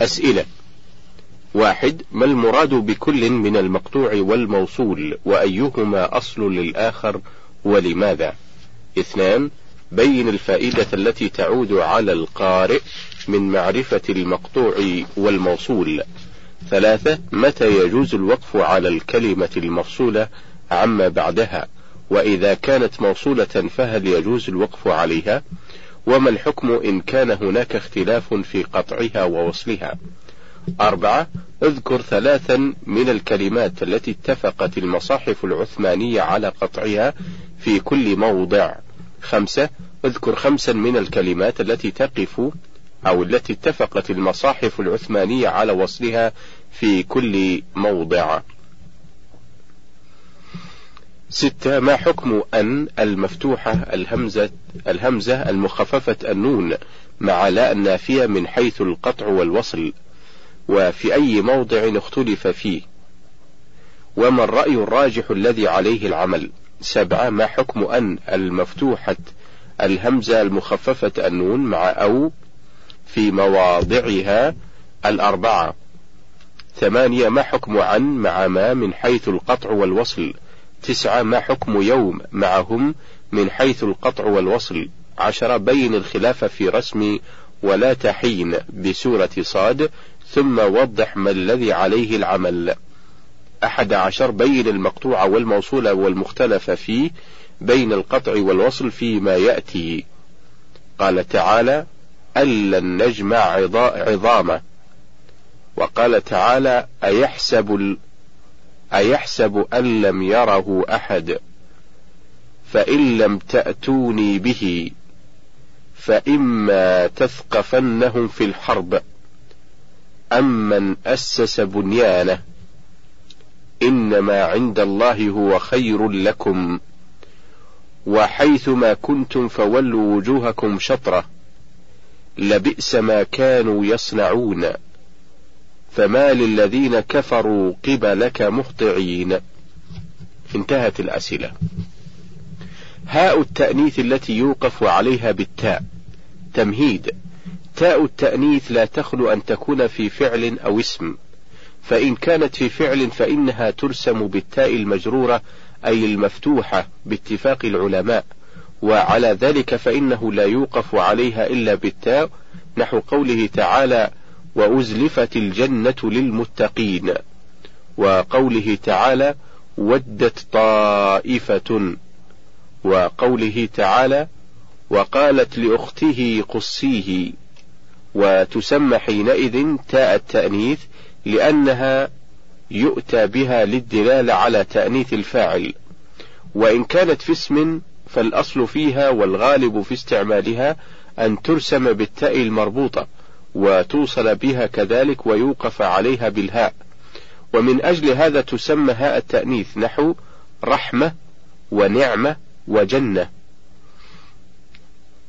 أسئلة. واحد ما المراد بكل من المقطوع والموصول؟ وأيهما أصل للآخر؟ ولماذا؟ اثنان بين الفائدة التي تعود على القارئ من معرفة المقطوع والموصول. ثلاثة متى يجوز الوقف على الكلمة المفصولة عما بعدها؟ وإذا كانت موصولة فهل يجوز الوقف عليها؟ وما الحكم إن كان هناك اختلاف في قطعها ووصلها؟ أربعة اذكر ثلاثا من الكلمات التي اتفقت المصاحف العثمانية على قطعها في كل موضع. خمسة اذكر خمسا من الكلمات التي تقف أو التي اتفقت المصاحف العثمانية على وصلها في كل موضع. ستة ما حكم أن المفتوحة الهمزة الهمزة المخففة النون مع لا النافية من حيث القطع والوصل؟ وفي أي موضع اختلف فيه؟ وما الرأي الراجح الذي عليه العمل؟ سبعة ما حكم أن المفتوحة الهمزة المخففة النون مع أو في مواضعها الأربعة؟ ثمانية ما حكم عن مع ما من حيث القطع والوصل؟ تسعة ما حكم يوم معهم من حيث القطع والوصل؟ عشرة بين الخلاف في رسم ولا تحين بسورة صاد ثم وضح ما الذي عليه العمل. أحد عشر بين المقطوع والموصول والمختلف فيه بين القطع والوصل فيما يأتي. قال تعالى ألن نجمع عظامه. وقال تعالى أيحسب. أيحسب أن لم يره أحد؟ فإن لم تأتوني به فإما تثقفنهم في الحرب أمن أسس بنيانه إنما عند الله هو خير لكم وحيثما كنتم فولوا وجوهكم شطرة لبئس ما كانوا يصنعون. فما للذين كفروا قبلك مهطعين. انتهت الأسئلة. هاء التأنيث التي يوقف عليها بالتاء. تمهيد. تاء التأنيث لا تخلو أن تكون في فعل أو اسم. فإن كانت في فعل فإنها ترسم بالتاء المجرورة أي المفتوحة باتفاق العلماء. وعلى ذلك فإنه لا يوقف عليها إلا بالتاء. نحو قوله تعالى وأزلفت الجنة للمتقين. وقوله تعالى ودت طائفة. وقوله تعالى وقالت لأخته قصيه. وتسمى حينئذ تاء التأنيث لأنها يؤتى بها للدلالة على تأنيث الفاعل. وإن كانت في اسم فالأصل فيها والغالب في استعمالها أن ترسم بالتاء المربوطة. وتوصل بها كذلك ويوقف عليها بالهاء. ومن أجل هذا تسمى هاء التأنيث نحو رحمة ونعمة وجنة.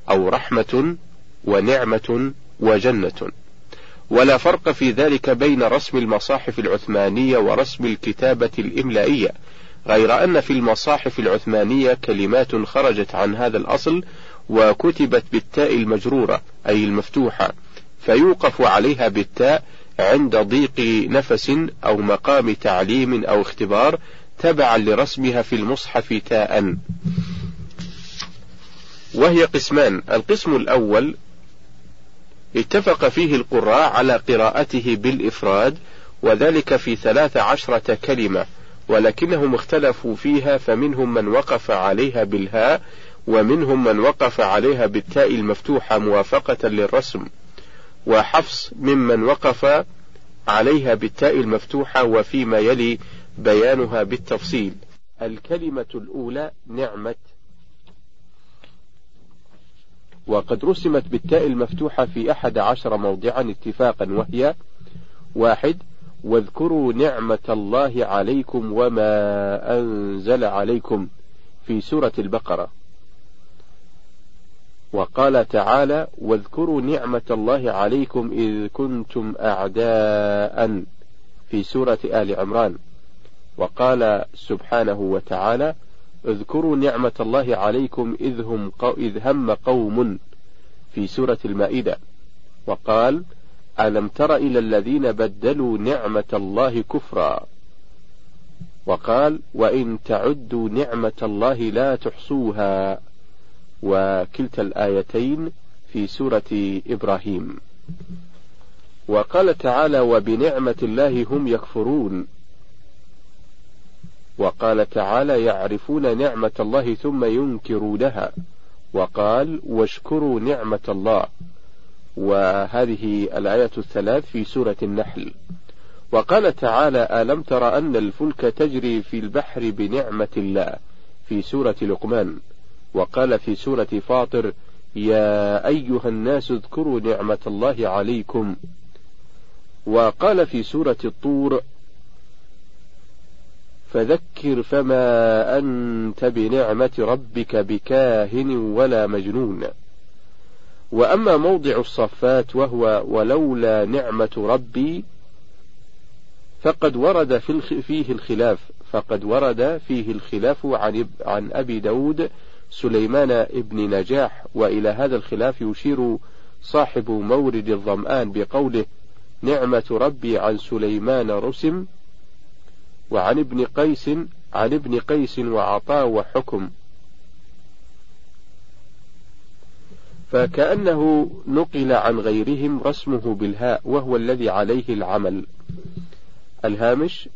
أو رحمة ونعمة وجنة. ولا فرق في ذلك بين رسم المصاحف العثمانية ورسم الكتابة الإملائية غير أن في المصاحف العثمانية كلمات خرجت عن هذا الأصل وكتبت بالتاء المجرورة أي المفتوحة. فيوقف عليها بالتاء عند ضيق نفس أو مقام تعليم أو اختبار تبعا لرسمها في المصحف تاء وهي قسمان. القسم الأول اتفق فيه القراء على قراءته بالإفراد وذلك في ثلاث عشرة كلمة ولكنهم اختلفوا فيها فمنهم من وقف عليها بالهاء ومنهم من وقف عليها بالتاء المفتوحة موافقة للرسم. وحفص ممن وقف عليها بالتاء المفتوحة وفيما يلي بيانها بالتفصيل. الكلمة الأولى نعمة وقد رسمت بالتاء المفتوحة في أحد عشر موضعا اتفاقا وهي واحد واذكروا نعمة الله عليكم وما أنزل عليكم في سورة البقرة. وقال تعالى واذكروا نعمة الله عليكم إذ كنتم أعداء في سورة آل عمران. وقال سبحانه وتعالى اذكروا نعمة الله عليكم إذ, هم إذ هم قوم في سورة المائدة. وقال ألم تر إلى الذين بدلوا نعمة الله كفرا؟ وقال وإن تعدوا نعمة الله لا تحصوها. وكلتا الآيتين في سورة إبراهيم. وقال تعالى وبنعمة الله هم يكفرون. وقال تعالى يعرفون نعمة الله ثم ينكرونها. وقال واشكروا نعمة الله. وهذه الآية الثلاث في سورة النحل. وقال تعالى ألم تر أن الفلك تجري في البحر بنعمة الله في سورة لقمان. وقال في سورة فاطر يا أيها الناس اذكروا نعمة الله عليكم. وقال في سورة الطور فذكر فما أنت بنعمة ربك بكاهن ولا مجنون. وأما موضع الصفات وهو ولولا نعمة ربي فقد ورد في فيه الخلاف فقد ورد فيه الخلاف عن عن أبي داود سليمان ابن نجاح وإلى هذا الخلاف يشير صاحب مورد الظمآن بقوله نعمة ربي عن سليمان رسم وعن ابن قيس عن ابن قيس وعطاء وحكم. فكأنه نقل عن غيرهم رسمه بالهاء وهو الذي عليه العمل. الهامش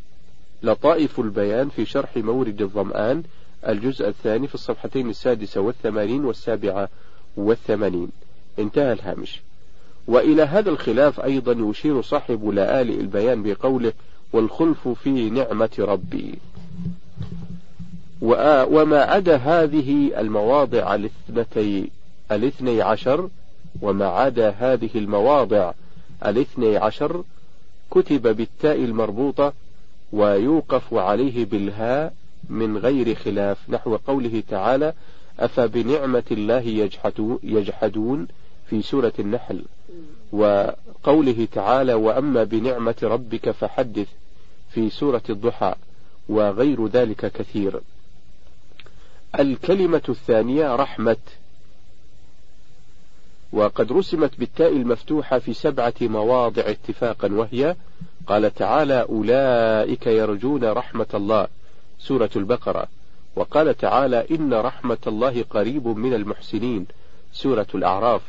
لطائف البيان في شرح مورد الظمآن الجزء الثاني في الصفحتين السادسة والثمانين والسابعة والثمانين. انتهى الهامش. وإلى هذا الخلاف أيضا يشير صاحب لآل البيان بقوله والخلف في نعمة ربي. وما عدا هذه المواضع الاثنتي الاثني عشر وما عدا هذه المواضع الاثني عشر كتب بالتاء المربوطة ويوقف عليه بالهاء من غير خلاف نحو قوله تعالى أفبنعمة الله يجحدون في سورة النحل. وقوله تعالى وأما بنعمة ربك فحدث في سورة الضحى وغير ذلك كثير. الكلمة الثانية رحمة. وقد رسمت بالتاء المفتوحة في سبعة مواضع اتفاقا وهي قال تعالى أولئك يرجون رحمة الله. سورة البقرة. وقال تعالى إن رحمة الله قريب من المحسنين سورة الأعراف.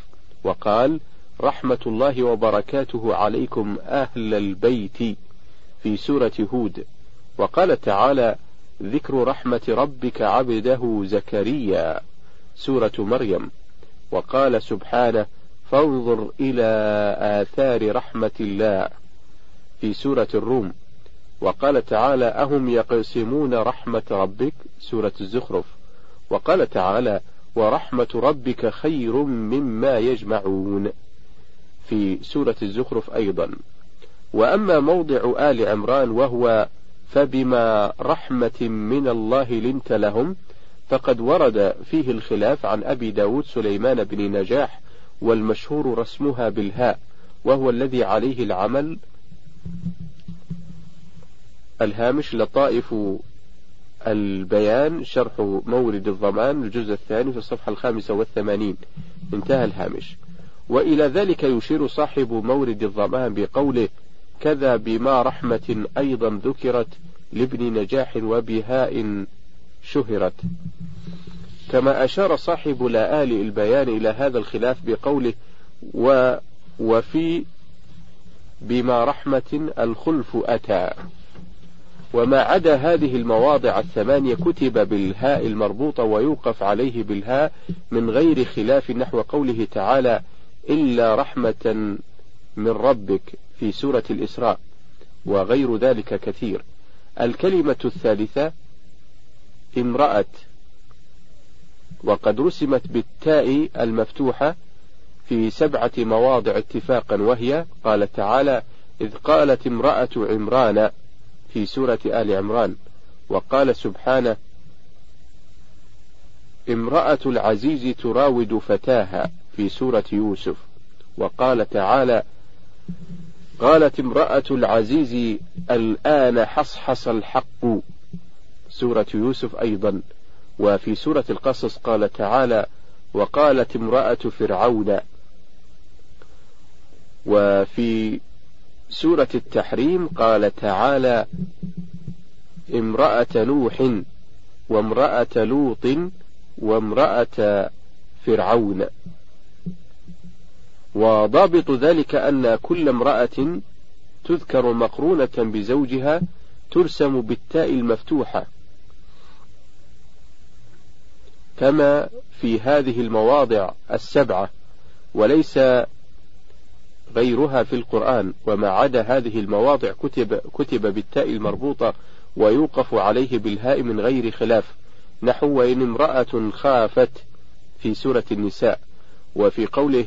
وقال رحمة الله وبركاته عليكم أهل البيت في سورة هود. وقال تعالى ذكر رحمة ربك عبده زكريا سورة مريم. وقال سبحانه فانظر إلى آثار رحمة الله في سورة الروم. وقال تعالى أهم يقسمون رحمة ربك سورة الزخرف. وقال تعالى ورحمة ربك خير مما يجمعون. في سورة الزخرف أيضا. وأما موضع آل عمران وهو فبما رحمة من الله لنت لهم فقد ورد فيه الخلاف عن أبي داود سليمان بن نجاح والمشهور رسمها بالهاء وهو الذي عليه العمل. الهامش لطائف البيان شرح مورد الضمان الجزء الثاني في الصفحة الخامسة والثمانين. انتهى الهامش. وإلى ذلك يشير صاحب مورد الضمان بقوله كذا بما رحمة أيضا ذكرت لابن نجاح وبهاء شهرت. كما أشار صاحب لآل البيان إلى هذا الخلاف بقوله و وفي بما رحمة الخلف أتى. وما عدا هذه المواضع الثمانية كتب بالهاء المربوطة ويوقف عليه بالهاء من غير خلاف نحو قوله تعالى إلا رحمة من ربك في سورة الإسراء وغير ذلك كثير. الكلمة الثالثة امرأة وقد رسمت بالتاء المفتوحة في سبعة مواضع اتفاقا وهي قال تعالى إذ قالت امرأة عمران في سورة آل عمران وقال سبحانه امرأة العزيز تراود فتاها في سورة يوسف. وقال تعالى قالت امرأة العزيز الآن حصحص الحق. سورة يوسف أيضا. وفي سورة القصص قال تعالى وقالت امرأة فرعون. وفي سورة التحريم قال تعالى امرأة نوح وامرأة لوط وامرأة فرعون. وضابط ذلك أن كل امرأة تذكر مقرونة بزوجها ترسم بالتاء المفتوحة. كما في هذه المواضع السبعة وليس غيرها في القرآن وما عدا هذه المواضع كتب كتب بالتاء المربوطة ويوقف عليه بالهاء من غير خلاف. نحو وإن امرأة خافت في سورة النساء. وفي قوله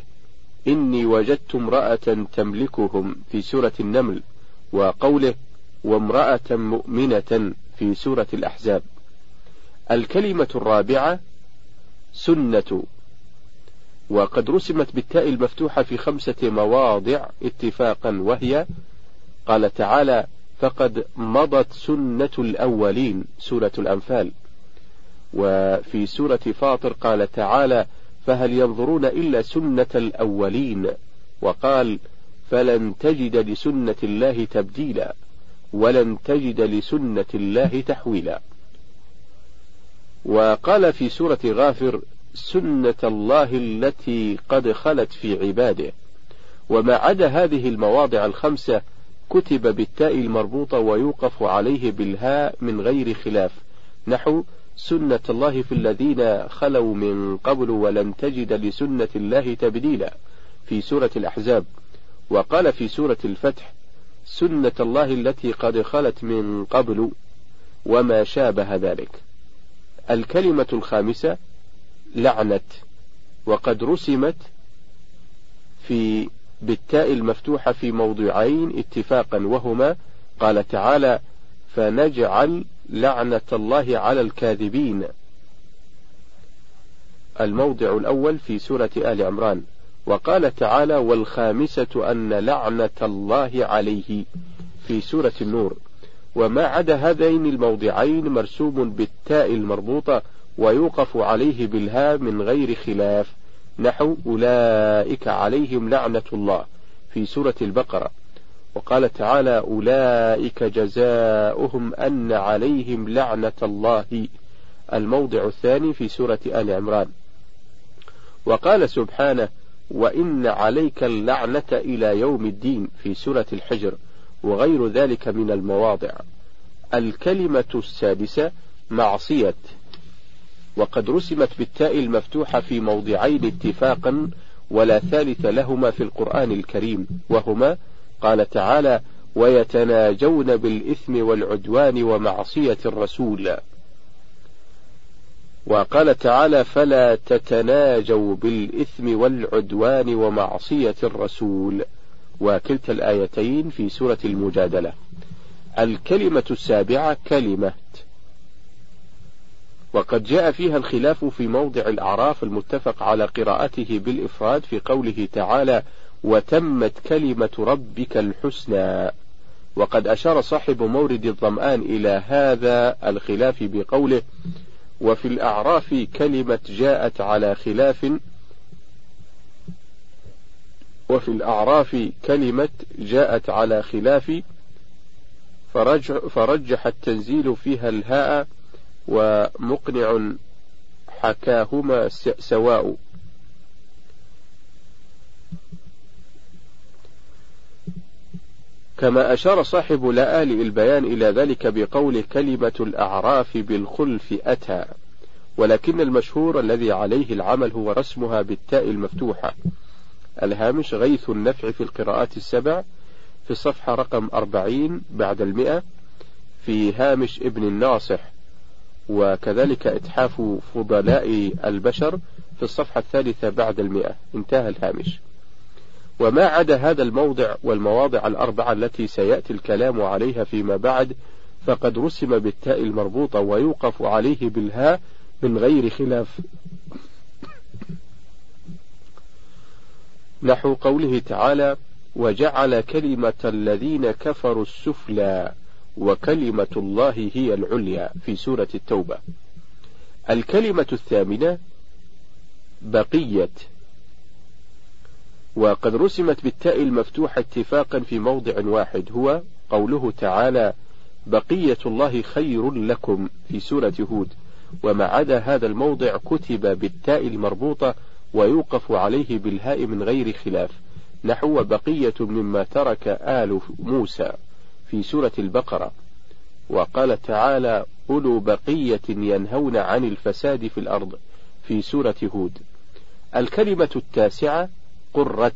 إني وجدت امرأة تملكهم في سورة النمل. وقوله وامرأة مؤمنة في سورة الأحزاب. الكلمة الرابعة سنة. وقد رسمت بالتاء المفتوحة في خمسة مواضع اتفاقا وهي قال تعالى فقد مضت سنة الأولين سورة الأنفال. وفي سورة فاطر قال تعالى فهل ينظرون إلا سنة الأولين؟ وقال فلن تجد لسنة الله تبديلا ولن تجد لسنة الله تحويلا. وقال في سورة غافر سنة الله التي قد خلت في عباده. وما عدا هذه المواضع الخمسة كتب بالتاء المربوطة ويوقف عليه بالهاء من غير خلاف. نحو سنة الله في الذين خلوا من قبل ولن تجد لسنة الله تبديلا. في سورة الأحزاب. وقال في سورة الفتح سنة الله التي قد خلت من قبل وما شابه ذلك. الكلمة الخامسة لعنت وقد رسمت في بالتاء المفتوحة في موضعين اتفاقا وهما قال تعالى فنجعل لعنة الله على الكاذبين. الموضع الأول في سورة آل عمران. وقال تعالى والخامسة أن لعنة الله عليه في سورة النور. وما عدا هذين الموضعين مرسوم بالتاء المربوطة ويوقف عليه بالهاء من غير خلاف. نحو أولئك عليهم لعنة الله في سورة البقرة. وقال تعالى أولئك جزاؤهم أن عليهم لعنة الله. الموضع الثاني في سورة آل عمران. وقال سبحانه وإن عليك اللعنة إلى يوم الدين في سورة الحجر وغير ذلك من المواضع. الكلمة السادسة معصية. وقد رسمت بالتاء المفتوحة في موضعين اتفاقا ولا ثالث لهما في القرآن الكريم وهما قال تعالى ويتناجون بالإثم والعدوان ومعصية الرسول. وقال تعالى فلا تتناجوا بالإثم والعدوان ومعصية الرسول. وكلتا الآيتين في سورة المجادلة. الكلمة السابعة كلمة. وقد جاء فيها الخلاف في موضع الأعراف المتفق على قراءته بالإفراد في قوله تعالى وتمت كلمة ربك الحسنى وقد أشار صاحب مورد الظمآن إلى هذا الخلاف بقوله وفي الأعراف كلمة جاءت على خلاف وفي الأعراف كلمة جاءت على خلاف فرجح التنزيل فيها الهاء ومقنع حكاهما سواء. كما أشار صاحب لآل البيان إلى ذلك بقول كلمة الأعراف بالخلف أتى ولكن المشهور الذي عليه العمل هو رسمها بالتاء المفتوحة. الهامش غيث النفع في القراءات السبع في الصفحة رقم أربعين بعد المئة في هامش ابن الناصح. وكذلك إتحاف فضلاء البشر في الصفحة الثالثة بعد المئة. انتهى الهامش. وما عدا هذا الموضع والمواضع الأربعة التي سيأتي الكلام عليها فيما بعد فقد رسم بالتاء المربوطة ويوقف عليه بالهاء من غير خلاف. نحو قوله تعالى وجعل كلمة الذين كفروا السفلى وكلمة الله هي العليا في سورة التوبة. الكلمة الثامنة بقية. وقد رسمت بالتاء المفتوحة اتفاقا في موضع واحد هو قوله تعالى بقية الله خير لكم في سورة هود. وما عدا هذا الموضع كتب بالتاء المربوطة ويوقف عليه بالهاء من غير خلاف نحو بقية مما ترك آل موسى. في سورة البقرة وقال تعالى أولو بقية ينهون عن الفساد في الأرض في سورة هود. الكلمة التاسعة قرت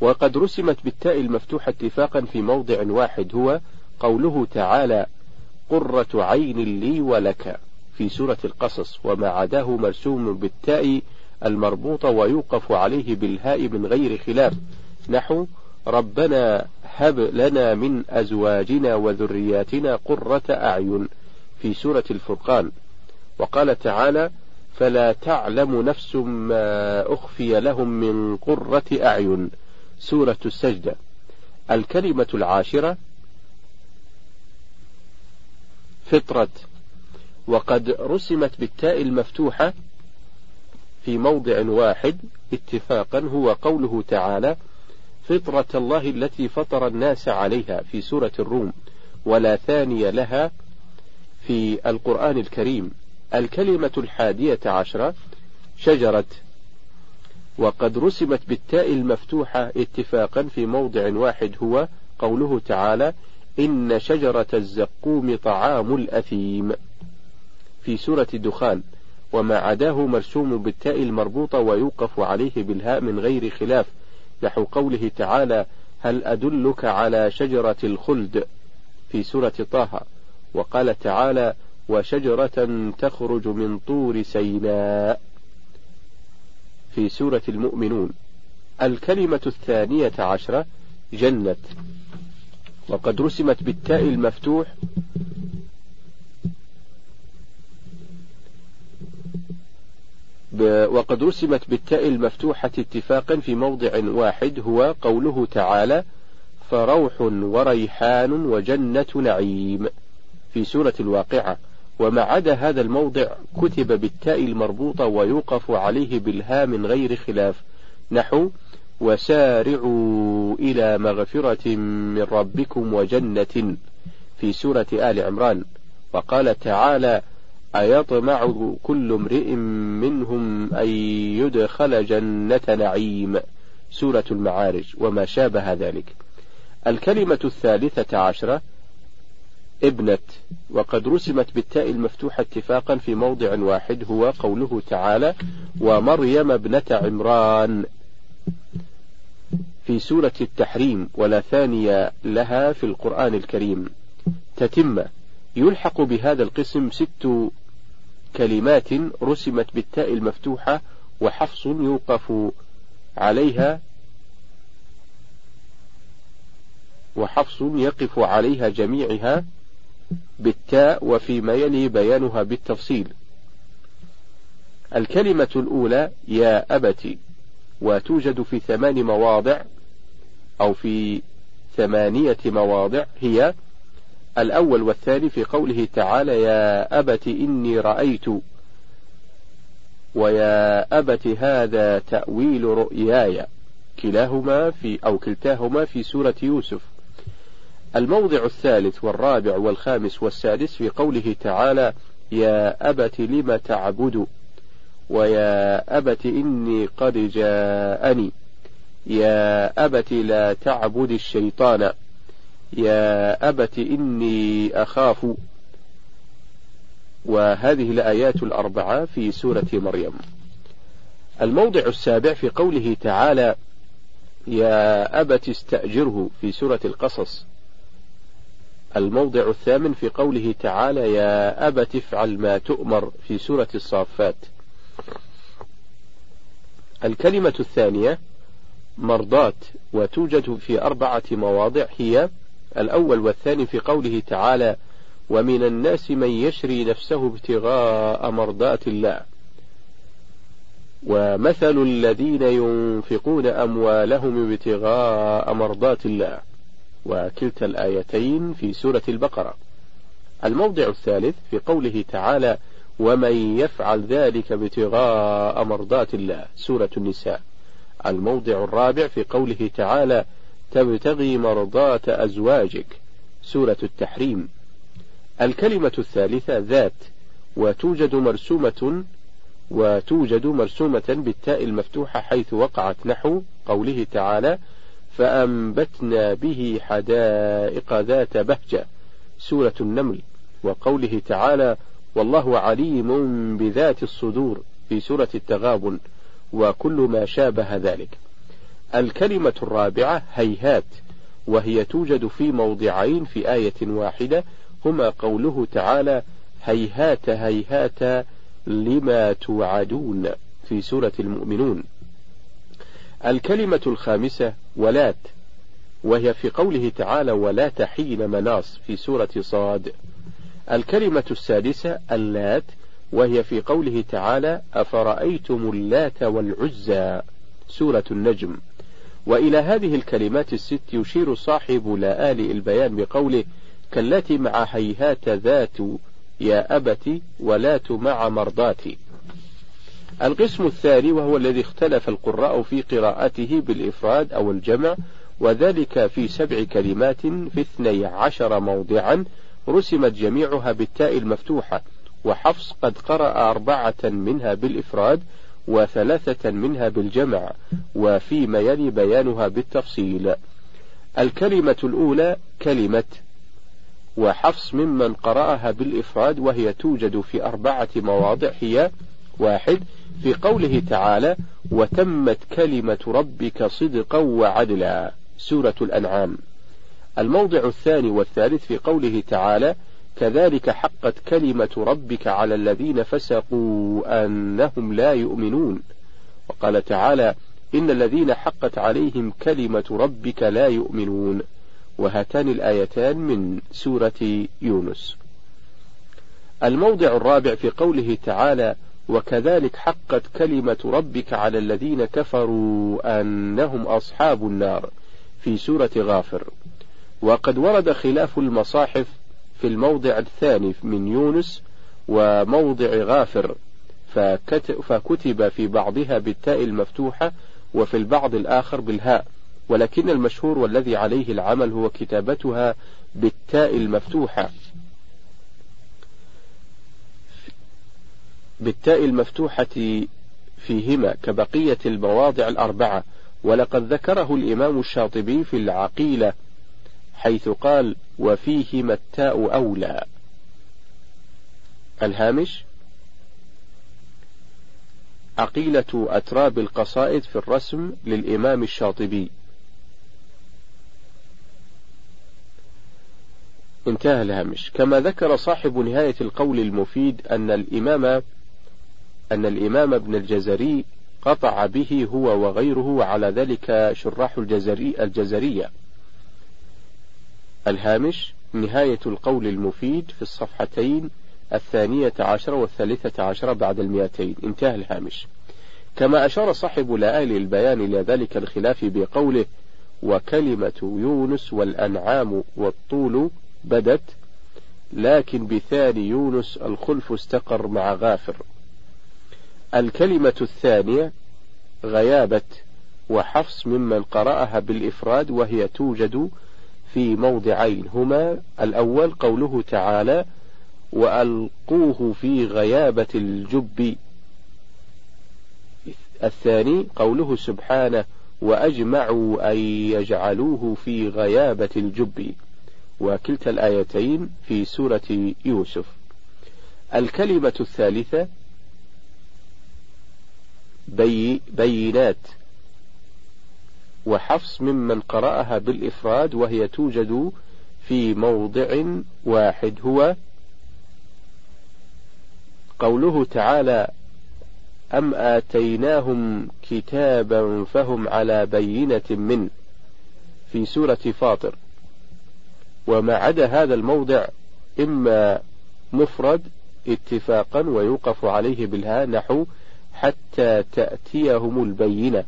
وقد رسمت بالتاء المفتوحة اتفاقا في موضع واحد هو قوله تعالى قرة عين لي ولك في سورة القصص وما عداه مرسوم بالتاء المربوطة ويوقف عليه بالهاء من غير خلاف. نحو ربنا هب لنا من أزواجنا وذرياتنا قرة أعين في سورة الفرقان. وقال تعالى فلا تعلم نفس ما أخفي لهم من قرة أعين. سورة السجدة الكلمة العاشرة فطرة. وقد رسمت بالتاء المفتوحة في موضع واحد اتفاقا هو قوله تعالى فطرة الله التي فطر الناس عليها في سورة الروم ولا ثاني لها في القرآن الكريم. الكلمة الحادية عشرة شجرة وقد رسمت بالتاء المفتوحة اتفاقا في موضع واحد هو قوله تعالى إن شجرة الزقوم طعام الأثيم. في سورة الدخان وما عداه مرسوم بالتاء المربوطة ويوقف عليه بالهاء من غير خلاف. نحو قوله تعالى هل أدلك على شجرة الخلد? في سورة طه. وقال تعالى وشجرة تخرج من طور سيناء. في سورة المؤمنون. الكلمة الثانية عشرة جنة. وقد رسمت بالتاء المفتوح وقد رسمت بالتاء المفتوحة اتفاقا في موضع واحد هو قوله تعالى فروح وريحان وجنة نعيم في سورة الواقعة. وما عدا هذا الموضع كتب بالتاء المربوطة ويوقف عليه بالها من غير خلاف. نحو وسارعوا إلى مغفرة من ربكم وجنة في سورة آل عمران. وقال تعالى أيطمع كل امرئ منهم أن يدخل جنة نعيم؟ سورة المعارج وما شابه ذلك. الكلمة الثالثة عشرة ابنة. وقد رسمت بالتاء المفتوحة اتفاقا في موضع واحد هو قوله تعالى ومريم ابنة عمران. في سورة التحريم ولا ثاني لها في القرآن الكريم. تتمة. يلحق بهذا القسم ست كلمات رسمت بالتاء المفتوحة وحفص يوقف عليها وحفص يقف عليها جميعها بالتاء وفيما يلي بيانها بالتفصيل. الكلمة الأولى يا أبت وتوجد في ثمان مواضع أو في ثمانية مواضع هي الأول والثاني في قوله تعالى يا أبت إني رأيت ويا أبت هذا تأويل رؤياي كلاهما في أو كلتاهما في سورة يوسف. الموضع الثالث والرابع والخامس والسادس في قوله تعالى يا أبت لم تعبد ويا أبت إني قد جاءني يا أبت لا تعبد الشيطان. يا أبت إني أخاف. وهذه الآيات الأربعة في سورة مريم. الموضع السابع في قوله تعالى يا أبت استأجره في سورة القصص. الموضع الثامن في قوله تعالى يا أبت افعل ما تؤمر في سورة الصافات. الكلمة الثانية مرضات وتوجد في أربعة مواضع هي الأول والثاني في قوله تعالى ومن الناس من يشري نفسه ابتغاء مرضات الله. ومثل الذين ينفقون أموالهم ابتغاء مرضات الله. وكلتا الآيتين في سورة البقرة. الموضع الثالث في قوله تعالى ومن يفعل ذلك ابتغاء مرضات الله. سورة النساء. الموضع الرابع في قوله تعالى تبتغي مرضات أزواجك. سورة التحريم. الكلمة الثالثة ذات وتوجد مرسومة وتوجد مرسومة بالتاء المفتوحة حيث وقعت نحو قوله تعالى فأنبتنا به حدائق ذات بهجة. سورة النمل وقوله تعالى والله عليم بذات الصدور. في سورة التغابن وكل ما شابه ذلك. الكلمة الرابعة هيهات وهي توجد في موضعين في آية واحدة هما قوله تعالى هيهات هيهات لما توعدون في سورة المؤمنون. الكلمة الخامسة ولات وهي في قوله تعالى ولا حين مناص في سورة صاد. الكلمة السادسة اللات وهي في قوله تعالى أفرأيتم اللات والعزى سورة النجم. وإلى هذه الكلمات الست يشير صاحب لآل البيان بقوله كالتي مع هيهات ذات يا أبت ولات مع مرضاتي. القسم الثاني وهو الذي اختلف القراء في قراءته بالإفراد أو الجمع وذلك في سبع كلمات في اثني عشر موضعا رسمت جميعها بالتاء المفتوحة وحفص قد قرأ أربعة منها بالإفراد وثلاثة منها بالجمع وفيما يلي بيانها بالتفصيل. الكلمة الأولى كلمة وحفص ممن قرأها بالإفراد وهي توجد في أربعة مواضع هي واحد في قوله تعالى وتمت كلمة ربك صدقا وعدلا سورة الأنعام. الموضع الثاني والثالث في قوله تعالى كذلك حقت كلمة ربك على الذين فسقوا أنهم لا يؤمنون. وقال تعالى إن الذين حقت عليهم كلمة ربك لا يؤمنون. وهاتان الآيتان من سورة يونس. الموضع الرابع في قوله تعالى وكذلك حقت كلمة ربك على الذين كفروا أنهم أصحاب النار في سورة غافر. وقد ورد خلاف المصاحف في الموضع الثاني من يونس وموضع غافر فكتب في بعضها بالتاء المفتوحة وفي البعض الآخر بالهاء. ولكن المشهور والذي عليه العمل هو كتابتها بالتاء المفتوحة. بالتاء المفتوحة فيهما كبقية المواضع الأربعة. ولقد ذكره الإمام الشاطبي في العقيلة حيث قال وفيهما التاء أولى. الهامش عقيلة أتراب القصائد في الرسم للإمام الشاطبي. انتهى الهامش. كما ذكر صاحب نهاية القول المفيد أن الإمام أن الإمام ابن الجزري قطع به هو وغيره وعلى ذلك شراح الجزري الجزرية. الهامش نهاية القول المفيد في الصفحتين الثانية عشر والثالثة عشر بعد المئتين. انتهى الهامش. كما أشار صاحب لآل البيان إلى ذلك الخلاف بقوله وكلمة يونس والأنعام والطول بدت لكن بثاني يونس الخلف استقر مع غافر. الكلمة الثانية غيابة وحفص ممن قرأها بالإفراد وهي توجد في موضعين هما الأول قوله تعالى وألقوه في غيابة الجب الثاني قوله سبحانه وأجمعوا أن يجعلوه في غيابة الجب وكلتا الآيتين في سورة يوسف. الكلمة الثالثة بي بينات. وحفص ممن قرأها بالإفراد وهي توجد في موضع واحد. هو قوله تعالى أم آتيناهم كتابا فهم على بينة منه في سورة فاطر. وما عدا هذا الموضع إما مفرد اتفاقا ويوقف عليه بالها نحو حتى تأتيهم البينة.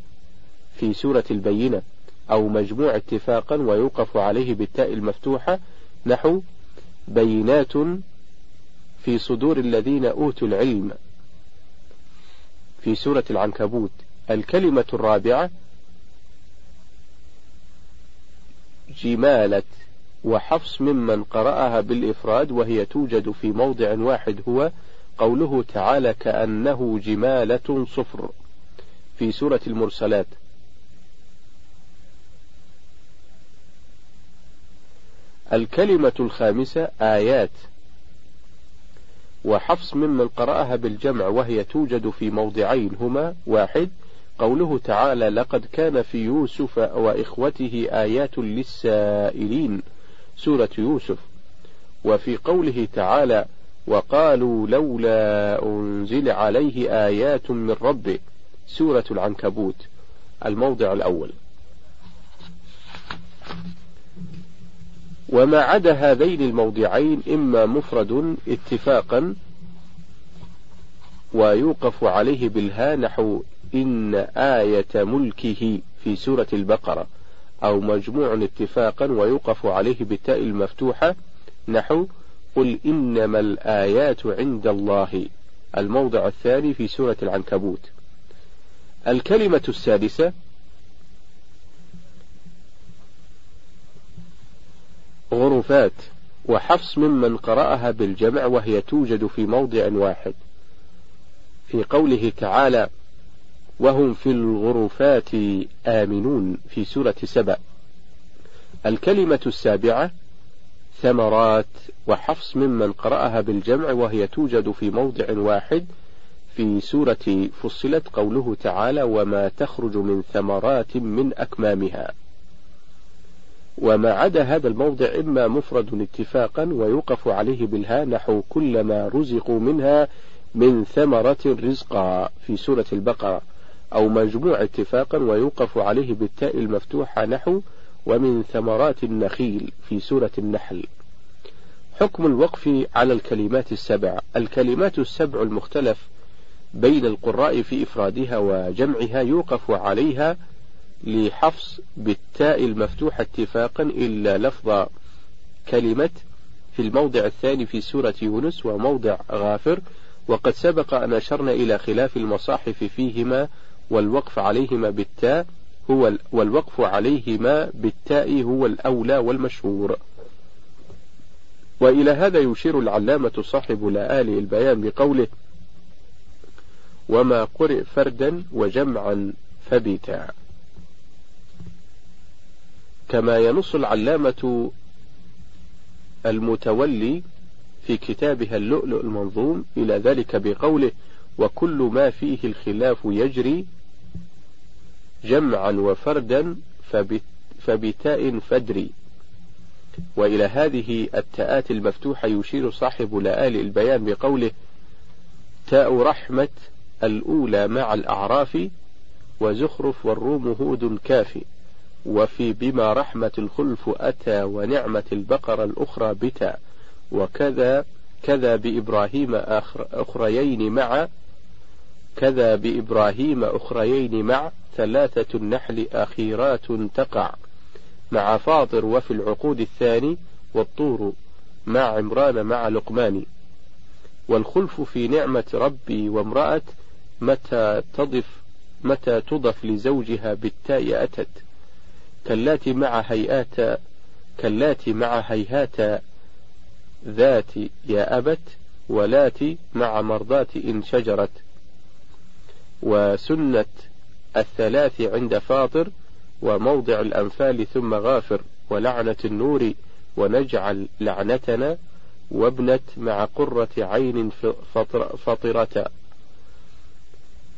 في سورة البينة أو مجموع اتفاقا ويوقف عليه بالتاء المفتوحة نحو بينات في صدور الذين أوتوا العلم. في سورة العنكبوت الكلمة الرابعة جمالة وحفص ممن قرأها بالإفراد وهي توجد في موضع واحد هو قوله تعالى كأنه جمالة صفر. في سورة المرسلات الكلمة الخامسة آيات. وحفص ممن قرأها بالجمع وهي توجد في موضعين هما. واحد قوله تعالى لقد كان في يوسف وإخوته آيات للسائلين سورة يوسف. وفي قوله تعالى وقالوا لولا أنزل عليه آيات من ربه سورة العنكبوت الموضع الأول. وما عدا هذين الموضعين إما مفرد اتفاقا ويوقف عليه بالها نحو إن آية ملكه في سورة البقرة أو مجموع اتفاقا ويوقف عليه بالتاء المفتوحة نحو قل إنما الآيات عند الله. الموضع الثاني في سورة العنكبوت. الكلمة السادسة غرفات وحفص ممن قرأها بالجمع وهي توجد في موضع واحد. في قوله تعالى وهم في الغرفات آمنون في سورة سبأ. الكلمة السابعة ثمرات وحفص ممن قرأها بالجمع وهي توجد في موضع واحد. في سورة فصلت قوله تعالى وما تخرج من ثمرات من أكمامها وما عدا هذا الموضع إما مفرد اتفاقا ويوقف عليه بالها نحو كلما رزقوا منها من ثمرة رزقا في سورة البقرة أو مجموع اتفاقا ويوقف عليه بالتاء المفتوحة نحو ومن ثمرات النخيل في سورة النحل. حكم الوقف على الكلمات السبع. الكلمات السبع المختلف بين القراء في إفرادها وجمعها يوقف عليها لحفص بالتاء المفتوحة اتفاقا إلا لفظ كلمة في الموضع الثاني في سورة يونس وموضع غافر. وقد سبق أن أشرنا إلى خلاف المصاحف فيهما والوقف عليهما بالتاء هو والوقف عليهما بالتاء هو الأولى والمشهور. وإلى هذا يشير العلامة صاحب لآلئ البيان بقوله وما قرئ فردا وجمعا فبتا كما ينص العلامة المتولي في كتابها اللؤلؤ المنظوم إلى ذلك بقوله وكل ما فيه الخلاف يجري جمعا وفردا فبتاء فدري وإلى هذه التاءات المفتوحة يشير صاحب لآل البيان بقوله تاء رحمة الأولى مع الأعراف وزخرف والروم هود كافي. وفي بما رحمة الخلف أتى ونعمة البقرة الأخرى بتا وكذا كذا بإبراهيم أخريين مع كذا بإبراهيم أخريين مع ثلاثة النحل أخيرات تقع مع فاطر وفي العقود الثاني والطور مع عمران مع لقمان. والخلف في نعمة ربي وامرأة متى تضف متى تضف لزوجها بالتاء أتت. كاللاتي مع هيئات كاللاتي مع هيهات ذات يا أبت ولاتي مع مرضات إن شجرت. وسنة الثلاث عند فاطر وموضع الأنفال ثم غافر ولعنة النور ونجعل لعنتنا وابنت مع قرة عين فطرة.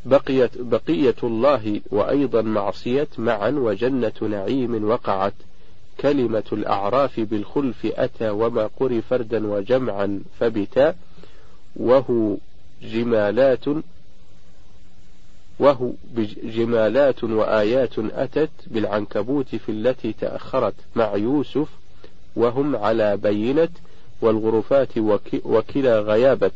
بقيت بقية الله وأيضا معصية معا وجنة نعيم وقعت. كلمة الأعراف بالخلف أتى وما قري فردا وجمعا فبتا. وهو جمالات وهو جمالات وآيات أتت بالعنكبوت في التي تأخرت مع يوسف. وهم على بينة والغرفات وكلا غيابت.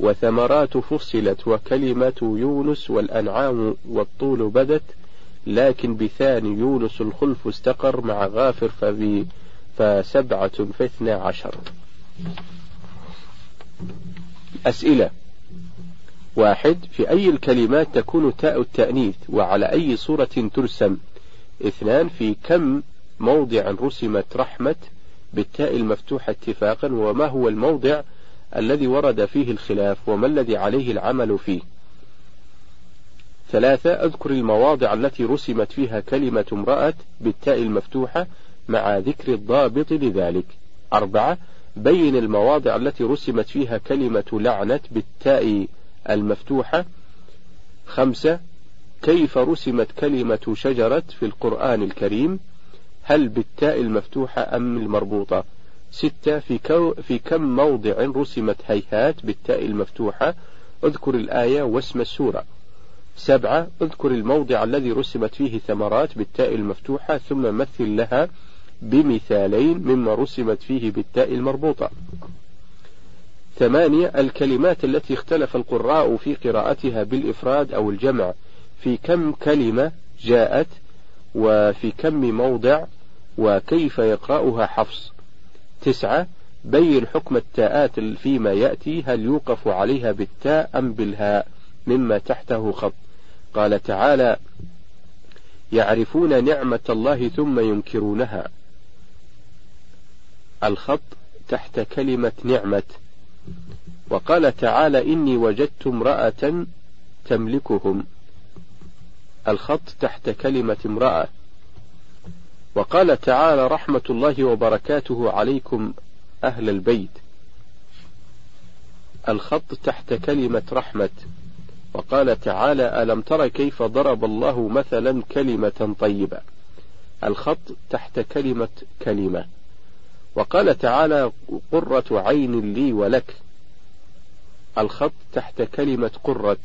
وثمرات فصلت وكلمة يونس والأنعام والطول بدت لكن بثاني يونس الخلف استقر مع غافر فبي فسبعة فاثنى عشر. أسئلة. واحد في أي الكلمات تكون تاء التأنيث وعلى أي صورة ترسم؟ اثنان في كم موضع رسمت رحمة بالتاء المفتوحة اتفاقا وما هو الموضع الذي ورد فيه الخلاف وما الذي عليه العمل فيه. ثلاثة أذكر المواضع التي رسمت فيها كلمة امرأة بالتاء المفتوحة مع ذكر الضابط لذلك. أربعة بين المواضع التي رسمت فيها كلمة لعنة بالتاء المفتوحة. خمسة كيف رسمت كلمة شجرة في القرآن الكريم؟ هل بالتاء المفتوحة أم المربوطة؟ ستة في, كو في كم موضع رسمت هيهات بالتاء المفتوحة؟ اذكر الآية واسم السورة. سبعة اذكر الموضع الذي رسمت فيه ثمرات بالتاء المفتوحة ثم مثل لها بمثالين مما رسمت فيه بالتاء المربوطة. ثمانية الكلمات التي اختلف القراء في قراءتها بالإفراد أو الجمع. في كم كلمة جاءت؟ وفي كم موضع؟ وكيف يقرأها حفص؟ تسعة بين حكم التاءات فيما يأتي هل يوقف عليها بالتاء أم بالهاء مما تحته خط. قال تعالى يعرفون نعمة الله ثم ينكرونها. الخط تحت كلمة نعمة. وقال تعالى إني وجدت امرأة تملكهم. الخط تحت كلمة امرأة. وقال تعالى رحمة الله وبركاته عليكم أهل البيت. الخط تحت كلمة رحمة. وقال تعالى ألم تر كيف ضرب الله مثلا كلمة طيبة. الخط تحت كلمة كلمة. وقال تعالى قرة عين لي ولك. الخط تحت كلمة قرة.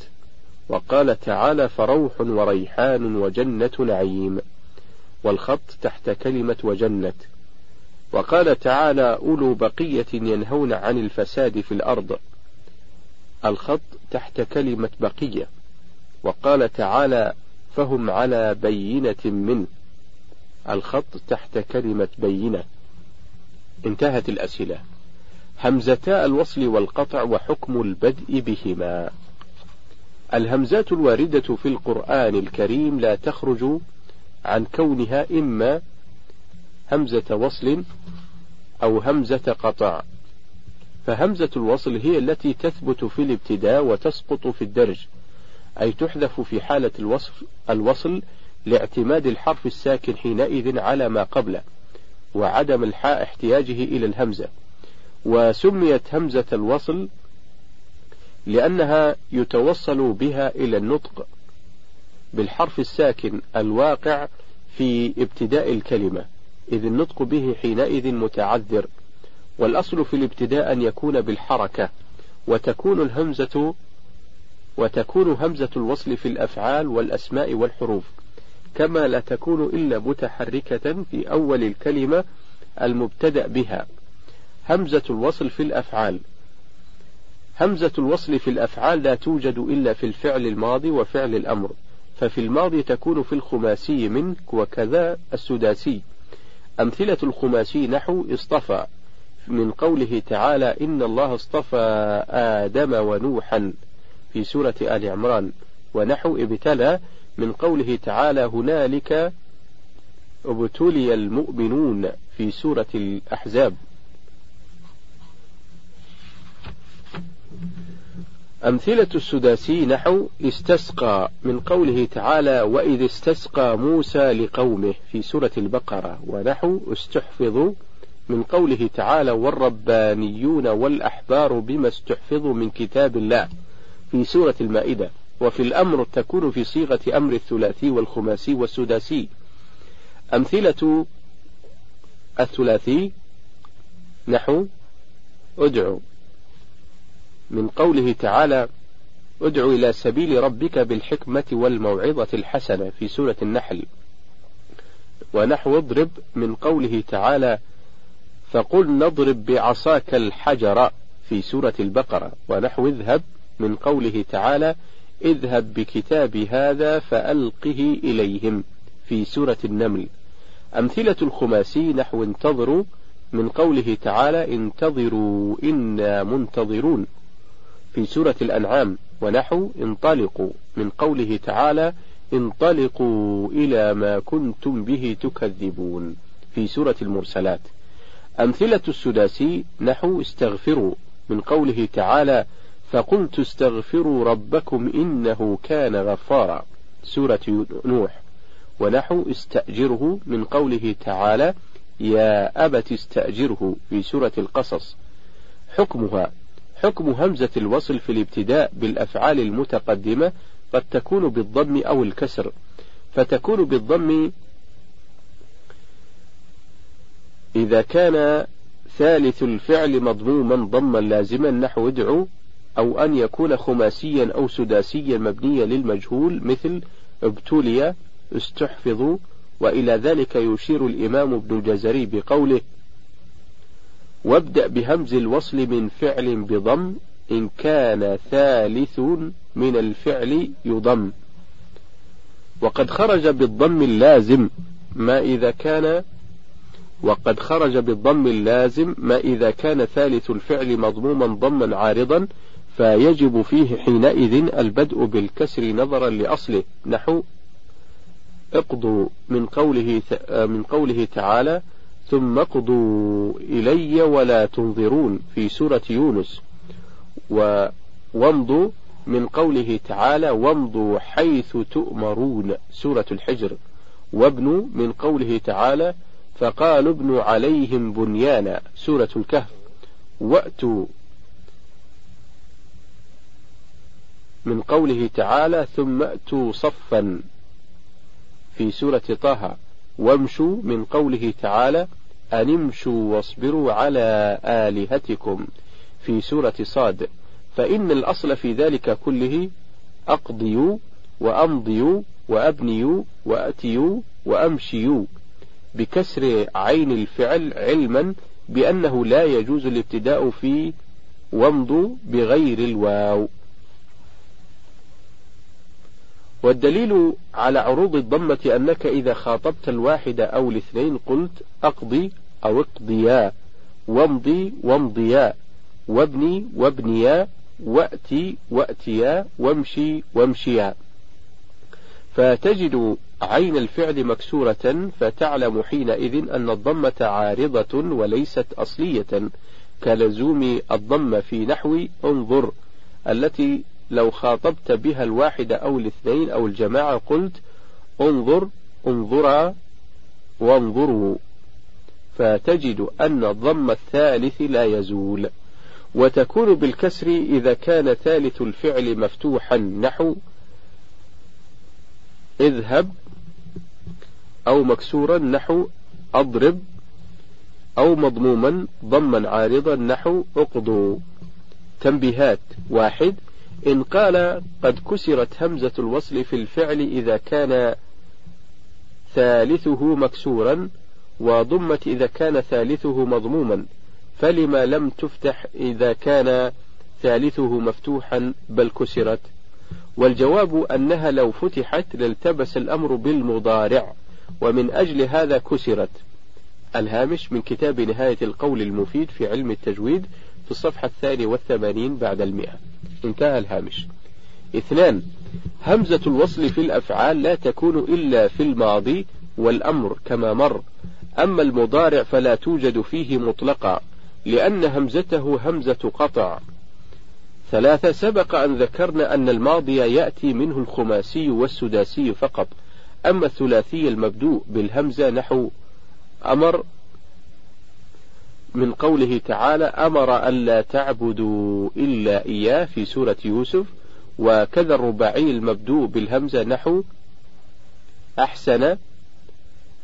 وقال تعالى فروح وريحان وجنة نعيم. والخط تحت كلمة وجنة. وقال تعالى أولو بقية ينهون عن الفساد في الأرض. الخط تحت كلمة بقية. وقال تعالى فهم على بينة منه. الخط تحت كلمة بينة. انتهت الأسئلة. همزتا الوصل والقطع وحكم البدء بهما. الهمزات الواردة في القرآن الكريم لا تخرج عن كونها إما همزة وصل أو همزة قطع. فهمزة الوصل هي التي تثبت في الابتداء وتسقط في الدرج أي تحذف في حالة الوصف الوصل لاعتماد الحرف الساكن حينئذ على ما قبله وعدم الحاء احتياجه إلى الهمزة. وسميت همزة الوصل لأنها يتوصل بها إلى النطق بالحرف الساكن الواقع في ابتداء الكلمة إذ النطق به حينئذ متعذر والأصل في الابتداء أن يكون بالحركة وتكون الهمزة وتكون همزة الوصل في الأفعال والأسماء والحروف كما لا تكون إلا متحركة في أول الكلمة المبتدأ بها. همزة الوصل في الأفعال. همزة الوصل في الأفعال لا توجد إلا في الفعل الماضي وفعل الأمر. ففي الماضي تكون في الخماسي منك وكذا السداسي. أمثلة الخماسي نحو اصطفى من قوله تعالى إن الله اصطفى آدم ونوحا في سورة آل عمران. ونحو ابتلى من قوله تعالى هنالك ابتلي المؤمنون في سورة الأحزاب. أمثلة السداسي نحو استسقى من قوله تعالى وإذ استسقى موسى لقومه في سورة البقرة ونحو استحفظوا من قوله تعالى والربانيون والأحبار بما استحفظوا من كتاب الله في سورة المائدة وفي الأمر تكون في صيغة أمر الثلاثي والخماسي والسداسي. أمثلة الثلاثي نحو ادعو من قوله تعالى ادع إلى سبيل ربك بالحكمة والموعظة الحسنة في سورة النحل. ونحو اضرب من قوله تعالى فقل نضرب بعصاك الحجر في سورة البقرة. ونحو اذهب من قوله تعالى اذهب بكتاب هذا فألقه إليهم في سورة النمل. أمثلة الخماسي نحو انتظروا من قوله تعالى انتظروا إنا منتظرون في سورة الأنعام ونحو انطلقوا من قوله تعالى انطلقوا إلى ما كنتم به تكذبون في سورة المرسلات. أمثلة السداسي نحو استغفروا من قوله تعالى فقلت استغفروا ربكم إنه كان غفارا سورة نوح. ونحو استأجره من قوله تعالى يا أبت استأجره في سورة القصص. حكمها حكم همزة الوصل في الابتداء بالأفعال المتقدمة قد تكون بالضم أو الكسر. فتكون بالضم إذا كان ثالث الفعل مضموما ضما لازما نحو ادعو أو أن يكون خماسيا أو سداسيا مبنيا للمجهول مثل ابتلي استحفظوا وإلى ذلك يشير الإمام ابن الجزري بقوله وابدأ بهمز الوصل من فعل بضم إن كان ثالث من الفعل يضم. وقد خرج بالضم اللازم ما إذا كان وقد خرج بالضم اللازم ما إذا كان ثالث الفعل مضموما ضما عارضا فيجب فيه حينئذ البدء بالكسر نظرا لأصله. نحو اقضوا من قوله من قوله تعالى ثم اقضوا إلي ولا تنظرون في سورة يونس. وامضوا من قوله تعالى وامضوا حيث تؤمرون سورة الحجر. وابنوا من قوله تعالى فقالوا ابنوا عليهم بنيانا سورة الكهف. وأتوا من قوله تعالى ثم أتوا صفا في سورة طه. وامشوا من قوله تعالى أن امشوا واصبروا على آلهتكم في سورة صاد. فإن الأصل في ذلك كله أقضيوا وأمضيوا وأبنيوا وأتيوا وأمشيوا بكسر عين الفعل علما بأنه لا يجوز الابتداء في وامضوا بغير الواو. والدليل على عروض الضمة أنك إذا خاطبت الواحد أو الاثنين قلت أقضي أو اقضيا وامضي وامضيا وابني وابنيا وأتي وأتيا وامشي وامشيا. فتجد عين الفعل مكسورة فتعلم حينئذ أن الضمة عارضة وليست أصلية. كلزوم الضمة في نحو انظر التي لو خاطبت بها الواحد أو الاثنين أو الجماعة قلت انظر انظرا وانظروا. فتجد أن الضم الثالث لا يزول. وتكون بالكسر إذا كان ثالث الفعل مفتوحا. نحو اذهب أو مكسورا. نحو أضرب أو مضموما. ضما عارضا. نحو اقضوا. تنبيهات واحد. إن قال قد كسرت همزة الوصل في الفعل إذا كان ثالثه مكسورا وضمت إذا كان ثالثه مضموما. فلما لم تفتح إذا كان ثالثه مفتوحا بل كسرت. والجواب أنها لو فتحت لالتبس الأمر بالمضارع ومن أجل هذا كسرت. الهامش من كتاب نهاية القول المفيد في علم التجويد في الصفحة الثانية والثمانين بعد المئة. انتهى الهامش. اثنان همزة الوصل في الأفعال لا تكون إلا في الماضي والأمر كما مر. أما المضارع فلا توجد فيه مطلقا لأن همزته همزة قطع. ثلاثة سبق أن ذكرنا أن الماضي يأتي منه الخماسي والسداسي فقط. أما الثلاثي المبدوء بالهمزة نحو أمر من قوله تعالى أمر ألا تعبدوا إلا إياه في سورة يوسف وكذا الرباعي المبدوء بالهمزة نحو أحسن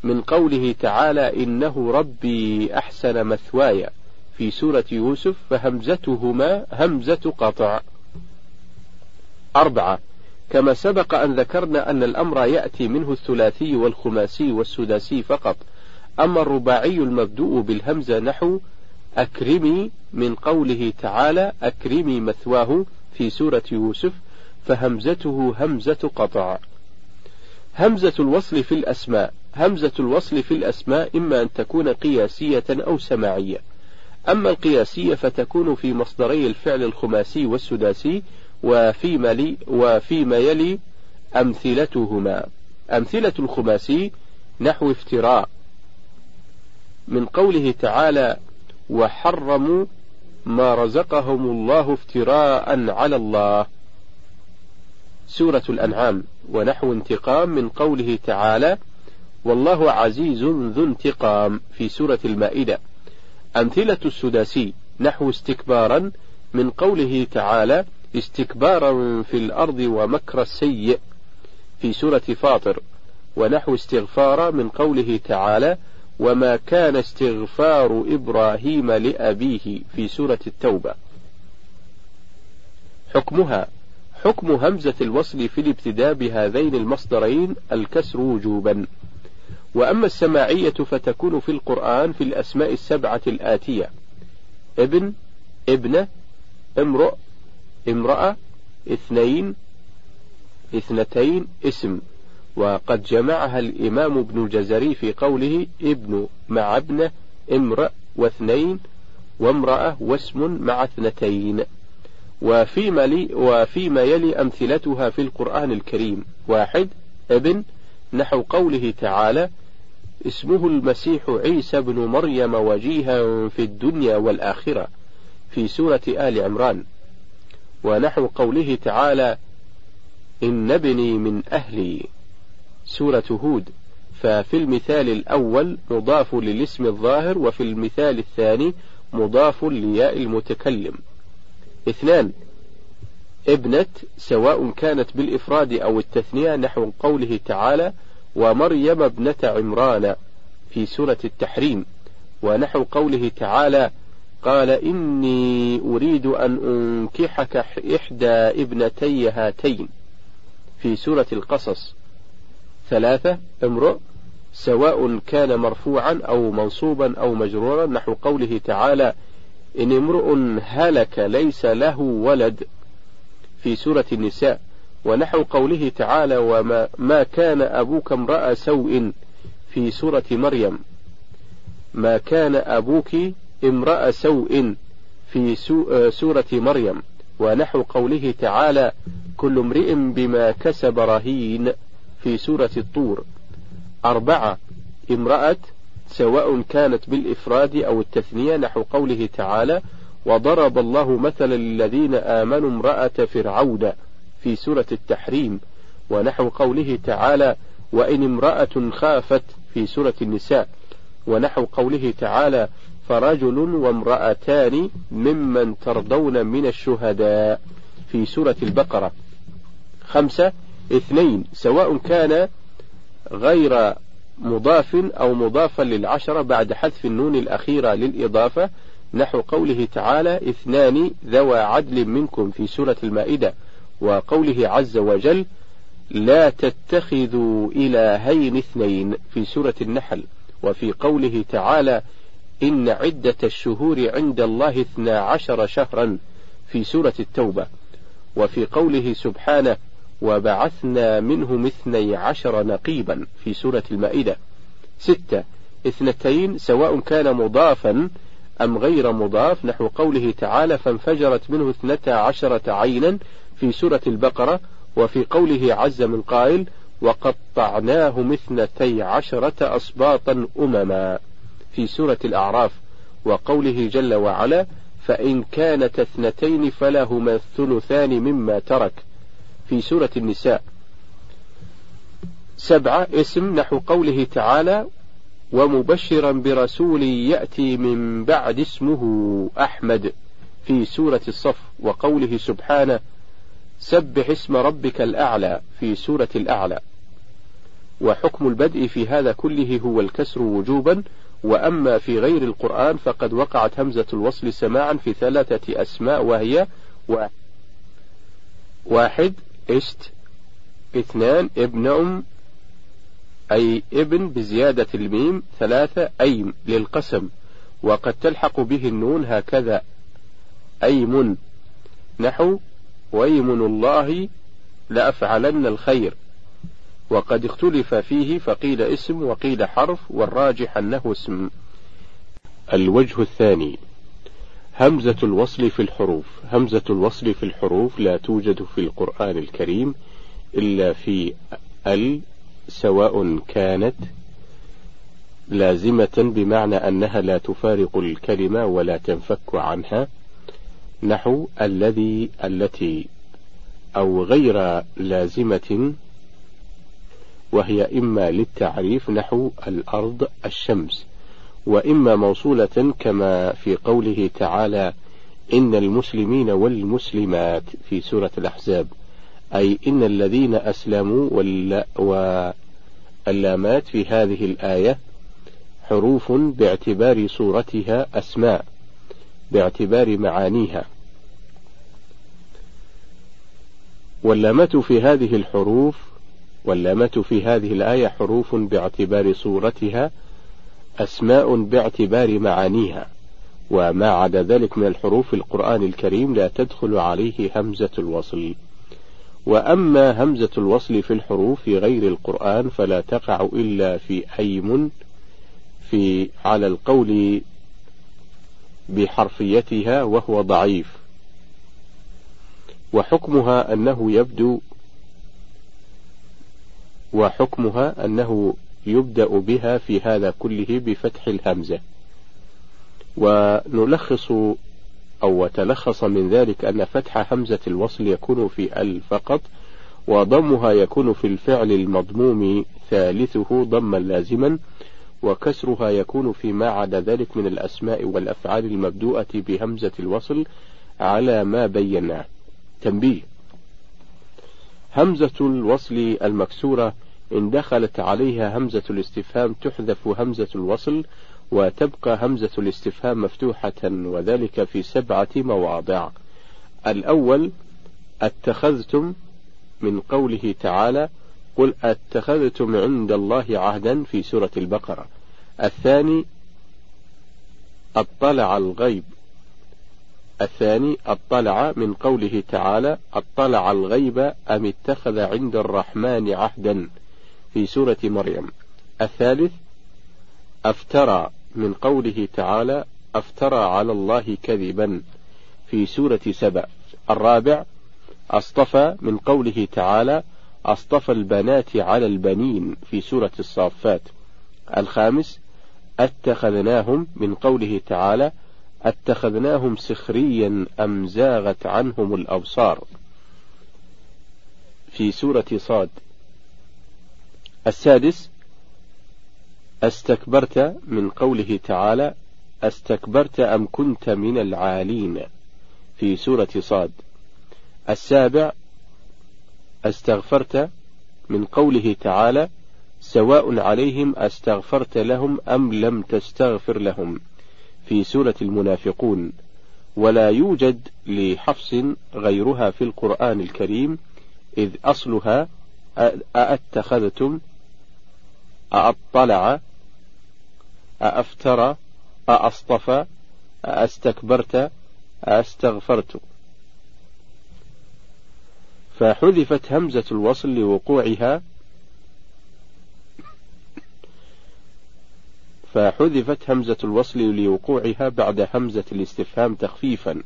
من قوله تعالى إنه ربي أحسن مثواي في سورة يوسف فهمزتهما همزة قطع. أربعة كما سبق أن ذكرنا أن الأمر يأتي منه الثلاثي والخماسي والسداسي فقط أما الرباعي المبدوء بالهمزة نحو أكرمي من قوله تعالى أكرمي مثواه في سورة يوسف فهمزته همزة قطع. همزة الوصل في الأسماء همزة الوصل في الأسماء إما أن تكون قياسية أو سماعية. أما القياسية فتكون في مصدري الفعل الخماسي والسداسي وفيما, لي وفيما يلي أمثلتهما. أمثلة الخماسي نحو افتراء. من قوله تعالى وحرموا ما رزقهم الله افتراء على الله. سورة الأنعام ونحو انتقام من قوله تعالى والله عزيز ذو انتقام في سورة المائدة. أمثلة السداسي نحو استكبارا من قوله تعالى استكبارا في الأرض ومكر السيء في سورة فاطر ونحو استغفار من قوله تعالى وما كان استغفار إبراهيم لأبيه في سورة التوبة. حكمها حكم همزة الوصل في الابتداء بهذين المصدرين الكسر وجوبا. وأما السماعية فتكون في القرآن في الأسماء السبعة الآتية. ابن ابنة امرؤ امرأة اثنين اثنتين اسم. وقد جمعها الإمام ابن الجزري في قوله ابن مع ابنة امرأ واثنين وامرأة واسم مع اثنتين. وفيما, لي وفيما يلي أمثلتها في القرآن الكريم. واحد ابن نحو قوله تعالى اسمه المسيح عيسى بن مريم وجيها في الدنيا والآخرة. في سورة آل عمران. ونحو قوله تعالى إن ابني من أهلي. سورة هود. ففي المثال الأول مضاف للاسم الظاهر وفي المثال الثاني مضاف لياء المتكلم. اثنان ابنة سواء كانت بالإفراد أو التثنية نحو قوله تعالى ومريم ابنة عمران في سورة التحريم. ونحو قوله تعالى قال إني أريد أن أنكحك إحدى ابنتي هاتين في سورة القصص. ثلاثة امرؤ سواء كان مرفوعا أو منصوبا أو مجرورا نحو قوله تعالى إن امرؤ هلك ليس له ولد في سورة النساء. ونحو قوله تعالى وما ما كان أبوك امرأ سوء في سورة مريم. ما كان أبوك امرأ سوء في سورة مريم. ونحو قوله تعالى كل امرئ بما كسب رهين. في سورة الطور. أربعة امرأة سواء كانت بالإفراد أو التثنية نحو قوله تعالى وضرب الله مثلا للذين آمنوا امرأة فرعون في سورة التحريم. ونحو قوله تعالى وإن امرأة خافت في سورة النساء. ونحو قوله تعالى فرجل وامرأتان ممن ترضون من الشهداء. في سورة البقرة. خمسة اثنين سواء كان غير مضاف أو مضافا للعشرة بعد حذف النون الأخيرة للإضافة. نحو قوله تعالى اثنان ذوى عدل منكم في سورة المائدة وقوله عز وجل لا تتخذوا إلهين اثنين في سورة النحل. وفي قوله تعالى إن عدة الشهور عند الله اثنا عشر شهرا في سورة التوبة. وفي قوله سبحانه وبعثنا منهم اثني عشر نقيبا في سورة المائدة. ستة اثنتين سواء كان مضافا أم غير مضاف نحو قوله تعالى فانفجرت منه اثنتا عشرة عينا في سورة البقرة وفي قوله عز من قائل وقطعناهم اثنتي عشرة أصباطا أمما في سورة الأعراف. وقوله جل وعلا فإن كانت اثنتين فلهما الثلثان مما ترك في سورة النساء. سبعة اسم نحو قوله تعالى ومبشرا برسول يأتي من بعد اسمه أحمد في سورة الصف وقوله سبحانه سبح اسم ربك الأعلى في سورة الأعلى. وحكم البدء في هذا كله هو الكسر وجوبا وأما في غير القرآن فقد وقعت همزة الوصل سماعا في ثلاثة أسماء وهي واحد اشت اثنان ابن أم أي ابن بزيادة الميم ثلاثة أيم للقسم وقد تلحق به النون هكذا أيم نحو ويمن الله لأفعلن الخير. وقد اختلف فيه فقيل اسم وقيل حرف والراجح أنه اسم. الوجه الثاني همزة الوصل في الحروف. همزة الوصل في الحروف لا توجد في القرآن الكريم إلا في ال سواء كانت لازمة بمعنى أنها لا تفارق الكلمة ولا تنفك عنها نحو الذي التي أو غير لازمة وهي إما للتعريف نحو الأرض الشمس. وإما موصولة كما في قوله تعالى إن المسلمين والمسلمات في سورة الأحزاب. أي إن الذين أسلموا واللامات في هذه الآية حروف باعتبار صورتها أسماء باعتبار معانيها. واللامات في هذه الحروف واللامات في هذه الآية حروف باعتبار صورتها أسماء باعتبار معانيها وما عدا ذلك من الحروف في القرآن الكريم لا تدخل عليه همزة الوصل. وأما همزة الوصل في الحروف في غير القرآن فلا تقع إلا في أيم في على القول بحرفيتها وهو ضعيف. وحكمها أنه يبدو وحكمها أنه يبدأ بها في هذا كله بفتح الهمزة. ونلخص أو تلخص من ذلك أن فتح همزة الوصل يكون في ال فقط وضمها يكون في الفعل المضموم ثالثه ضما لازما وكسرها يكون فيما عدا ذلك من الأسماء والأفعال المبدوءة بهمزة الوصل على ما بيناه تنبيه. همزة الوصل المكسورة إن دخلت عليها همزة الاستفهام تحذف همزة الوصل وتبقى همزة الاستفهام مفتوحة وذلك في سبعة مواضع. الأول أتخذتم من قوله تعالى قل أتخذتم عند الله عهدا في سورة البقرة. الثاني أطلع الغيب. الثاني أطلع من قوله تعالى أطلع الغيب أم اتخذ عند الرحمن عهدا. في سورة مريم. الثالث أفترى من قوله تعالى أفترى على الله كذبا. في سورة سبأ. الرابع أصطفى من قوله تعالى أصطفى البنات على البنين. في سورة الصافات. الخامس أتخذناهم من قوله تعالى أتخذناهم سخريا أم زاغت عنهم الأبصار. في سورة صاد. السادس أستكبرت من قوله تعالى أستكبرت أم كنت من العالين؟ في سورة صاد. السابع أستغفرت من قوله تعالى سواء عليهم أستغفرت لهم أم لم تستغفر لهم. في سورة المنافقون. ولا يوجد لحفص غيرها في القرآن الكريم إذ أصلها أأتخذتم؟ أأطلع؟ أأفترى أأصطفى أأستكبرت؟ أأستغفرت؟ فحذفت همزة الوصل لوقوعها. فحذفت همزة الوصل لوقوعها بعد همزة الاستفهام تخفيفا.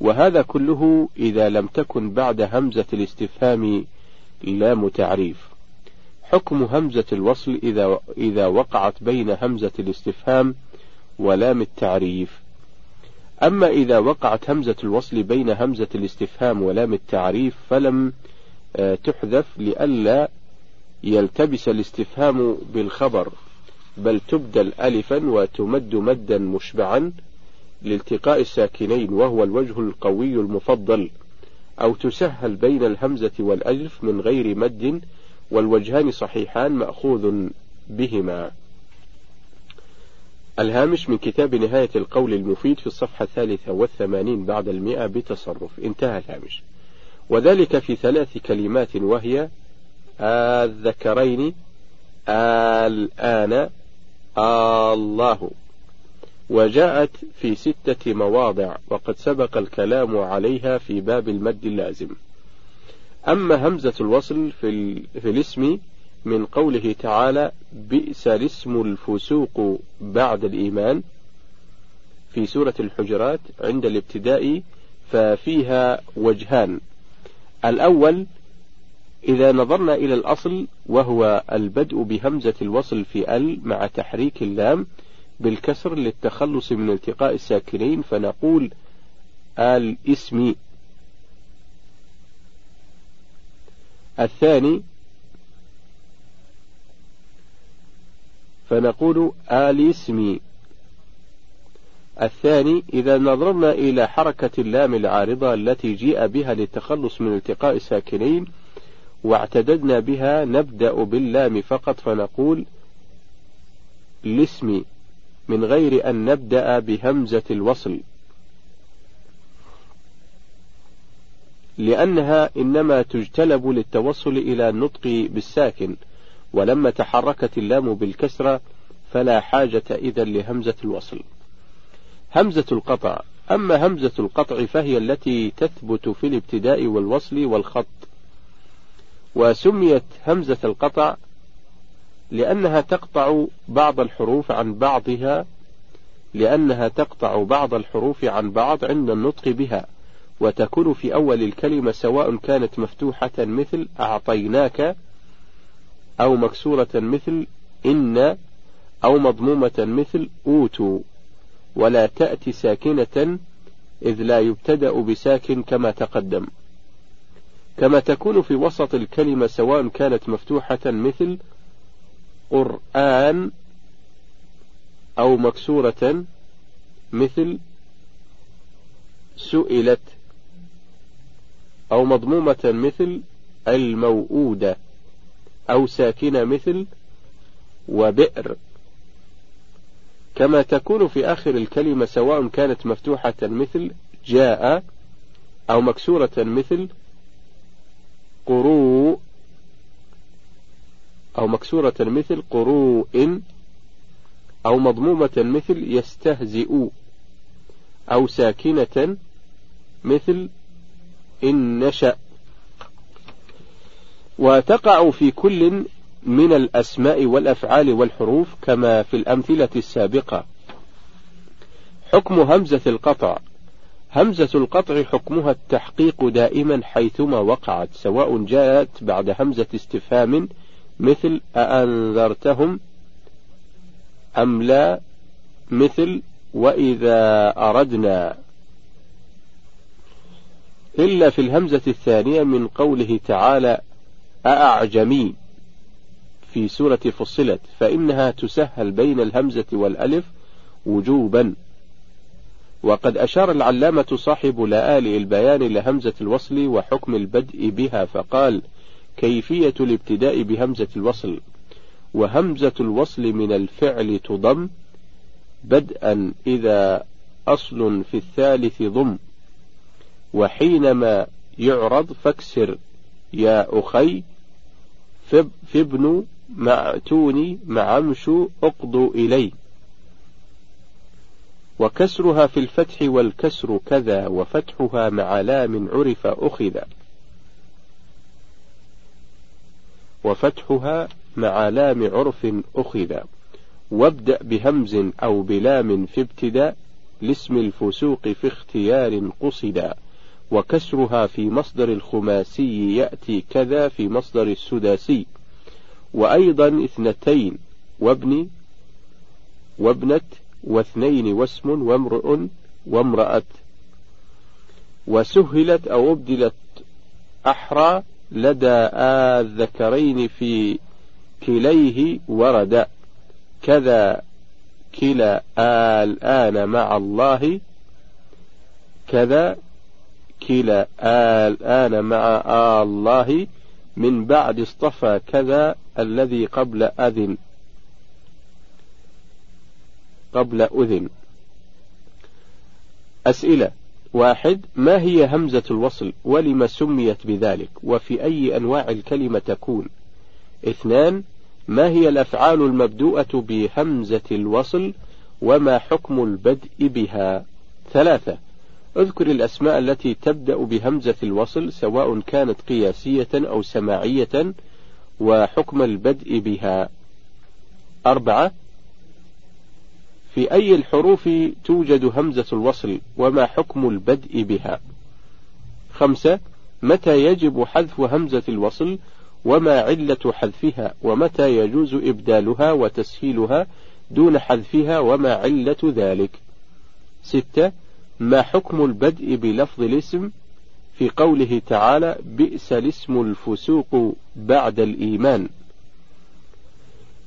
وهذا كله إذا لم تكن بعد همزة الاستفهام لام تعريف حكم همزة الوصل إذا إذا وقعت بين همزة الاستفهام ولام التعريف. أما إذا وقعت همزة الوصل بين همزة الاستفهام ولام التعريف فلم آه، تحذف لئلا يلتبس الاستفهام بالخبر بل تبدل ألفا وتمد مدا مشبعا لالتقاء الساكنين وهو الوجه القوي المفضل. أو تسهل بين الهمزة والألف من غير مد والوجهان صحيحان مأخوذ بهما. الهامش من كتاب نهاية القول المفيد في الصفحة الثالثة والثمانين بعد المئة بتصرف. انتهى الهامش. وذلك في ثلاث كلمات وهي الذكرين الآن آلله. وجاءت في ستة مواضع وقد سبق الكلام عليها في باب المد اللازم. أما همزة الوصل في, في الاسم من قوله تعالى بئس الاسم الفسوق بعد الإيمان في سورة الحجرات عند الابتداء ففيها وجهان الأول إذا نظرنا إلى الأصل وهو البدء بهمزة الوصل في ال مع تحريك اللام بالكسر للتخلص من التقاء الساكنين فنقول الاسم. الثاني فنقول الاسم. الثاني إذا نظرنا إلى حركة اللام العارضة التي جيء بها للتخلص من التقاء الساكنين واعتددنا بها نبدأ باللام فقط فنقول الاسم. من غير أن نبدأ بهمزة الوصل. لأنها إنما تجتلب للتوصل إلى النطق بالساكن ولما تحركت اللام بالكسرة فلا حاجة إذا لهمزة الوصل. همزة القطع أما همزة القطع فهي التي تثبت في الابتداء والوصل والخط. وسميت همزة القطع لأنها تقطع بعض الحروف عن بعضها لأنها تقطع بعض الحروف عن بعض عند النطق بها وتكون في أول الكلمة سواء كانت مفتوحة مثل أعطيناك أو مكسورة مثل إن أو مضمومة مثل أوتوا ولا تأتي ساكنة إذ لا يبتدأ بساكن كما تقدم. كما تكون في وسط الكلمة سواء كانت مفتوحة مثل قرآن أو مكسورة مثل سئلت أو مضمومة مثل الموؤودة أو ساكنة مثل وبئر. كما تكون في آخر الكلمة سواء كانت مفتوحة مثل جاء أو مكسورة مثل قروء أو مكسورة مثل قروء أو مضمومة مثل يستهزئ أو ساكنة مثل إن نشأ. وتقع في كل من الأسماء والأفعال والحروف كما في الأمثلة السابقة. حكم همزة القطع. همزة القطع حكمها التحقيق دائما حيثما وقعت سواء جاءت بعد همزة استفهام مثل أأنذرتهم أم لا مثل وإذا أردنا. إلا في الهمزة الثانية من قوله تعالى أأعجمي في سورة فصلت فإنها تسهل بين الهمزة والألف وجوبا. وقد أشار العلامة صاحب لآلئ البيان لهمزة الوصل وحكم البدء بها فقال كيفية الابتداء بهمزة الوصل وهمزة الوصل من الفعل تضم بدءا إذا أصل في الثالث ضم وحينما يعرض فاكسر يا أخي فابن معتوني معمشو اقضوا إلي. وكسرها في الفتح والكسر كذا وفتحها مع لام عرف أخذ. وفتحها مع لام عرف أخذ. وابدأ بهمز أو بلام في ابتداء لاسم الفسوق في اختيار قصدا وكسرها في مصدر الخماسي يأتي كذا في مصدر السداسي. وأيضا اثنتين وابن وابنة واثنين واسم وامرؤ وامرأة. وسهلت أو أبدلت أحرى لدى الذكرين في كليه ورد. كذا كلا الآن مع الله. كذا كلا الآن مع الله. من بعد اصطفى كذا الذي قبل أذن. قبل أذن. أسئلة. واحد ما هي همزة الوصل؟ ولم سميت بذلك؟ وفي أي أنواع الكلمة تكون؟ اثنان ما هي الأفعال المبدوءة بهمزة الوصل؟ وما حكم البدء بها؟ ثلاثة اذكر الأسماء التي تبدأ بهمزة الوصل سواء كانت قياسية أو سماعية وحكم البدء بها. أربعة في أي الحروف توجد همزة الوصل وما حكم البدء بها؟ خمسة متى يجب حذف همزة الوصل وما علة حذفها؟ ومتى يجوز إبدالها وتسهيلها دون حذفها وما علة ذلك؟ ستة ما حكم البدء بلفظ الاسم؟ في قوله تعالى بئس الاسم الفسوق بعد الإيمان.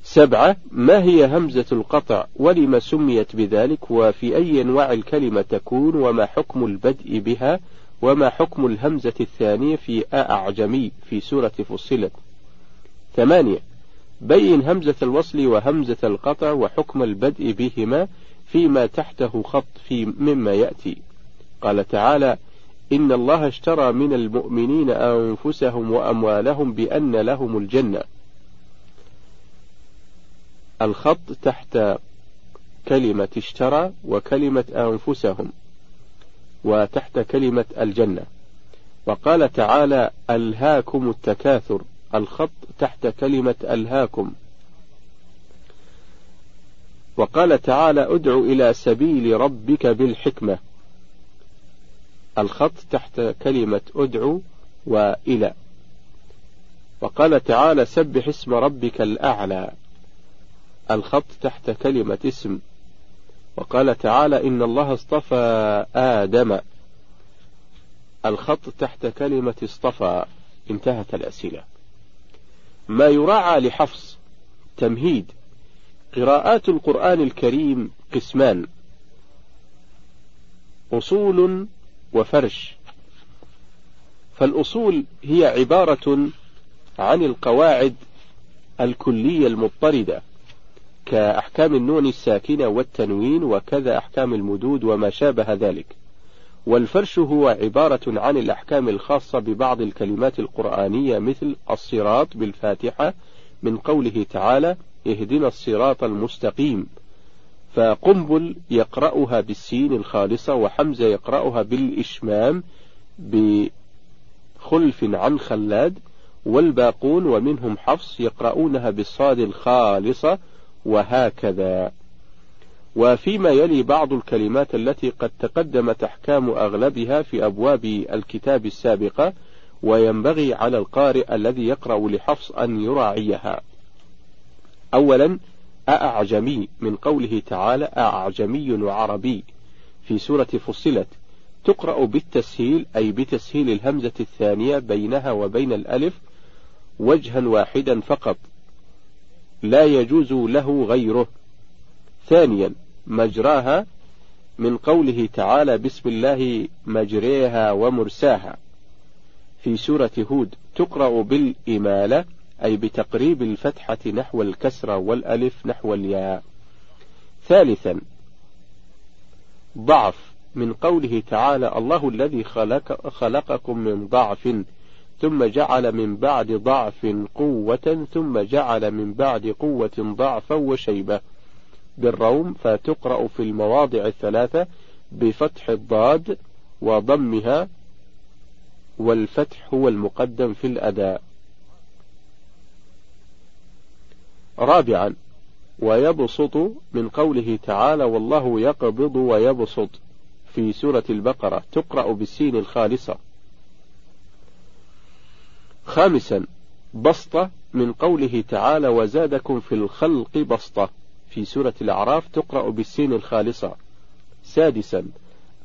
سبعة ما هي همزة القطع؟ ولم سميت بذلك؟ وفي أي أنواع الكلمة تكون؟ وما حكم البدء بها؟ وما حكم الهمزة الثانية في أعجمي في سورة فصلت؟ ثمانية بين همزة الوصل وهمزة القطع وحكم البدء بهما فيما تحته خط في مما يأتي. قال تعالى إن الله اشترى من المؤمنين أنفسهم وأموالهم بأن لهم الجنة. الخط تحت كلمة اشترى وكلمة أنفسهم وتحت كلمة الجنة. وقال تعالى ألهاكم التكاثر الخط تحت كلمة ألهاكم. وقال تعالى ادع إلى سبيل ربك بالحكمة الخط تحت كلمة أدعو وإلى. وقال تعالى سبح اسم ربك الأعلى. الخط تحت كلمة اسم. وقال تعالى إن الله اصطفى آدم. الخط تحت كلمة اصطفى. انتهت الأسئلة. ما يراعى لحفص. تمهيد. قراءات القرآن الكريم قسمان. أصول وفرش. فالأصول هي عبارة عن القواعد الكلية المضطردة. كأحكام النون الساكنة والتنوين وكذا أحكام المدود وما شابه ذلك. والفرش هو عبارة عن الأحكام الخاصة ببعض الكلمات القرآنية مثل الصراط بالفاتحة من قوله تعالى اهدنا الصراط المستقيم فقنبل يقرأها بالسين الخالصة وحمزة يقرأها بالإشمام بخلف عن خلاد والباقون ومنهم حفص يقرؤونها بالصاد الخالصة وهكذا. وفيما يلي بعض الكلمات التي قد تقدمت أحكام أغلبها في أبواب الكتاب السابقة وينبغي على القارئ الذي يقرأ لحفص أن يراعيها. أولا أأعجمي من قوله تعالى أعجمي وعربي في سورة فصلت تقرأ بالتسهيل أي بتسهيل الهمزة الثانية بينها وبين الألف وجها واحدا فقط. لا يجوز له غيره. ثانيا مجراها من قوله تعالى بسم الله مجريها ومرساها. في سورة هود تقرأ بالإمالة أي بتقريب الفتحة نحو الكسرة والألف نحو الياء. ثالثا ضعف من قوله تعالى الله الذي خلق خلقكم من ضعف. ثم جعل من بعد ضعف قوة ثم جعل من بعد قوة ضعفا وشيبة. بالروم فتقرأ في المواضع الثلاثة بفتح الضاد وضمها والفتح هو المقدم في الأداء. رابعا ويبسط من قوله تعالى والله يقبض ويبسط في سورة البقرة تقرأ بالسين الخالصة. خامسا بسطة من قوله تعالى وزادكم في الخلق بسطة في سورة الأعراف تقرأ بالسين الخالصة. سادسا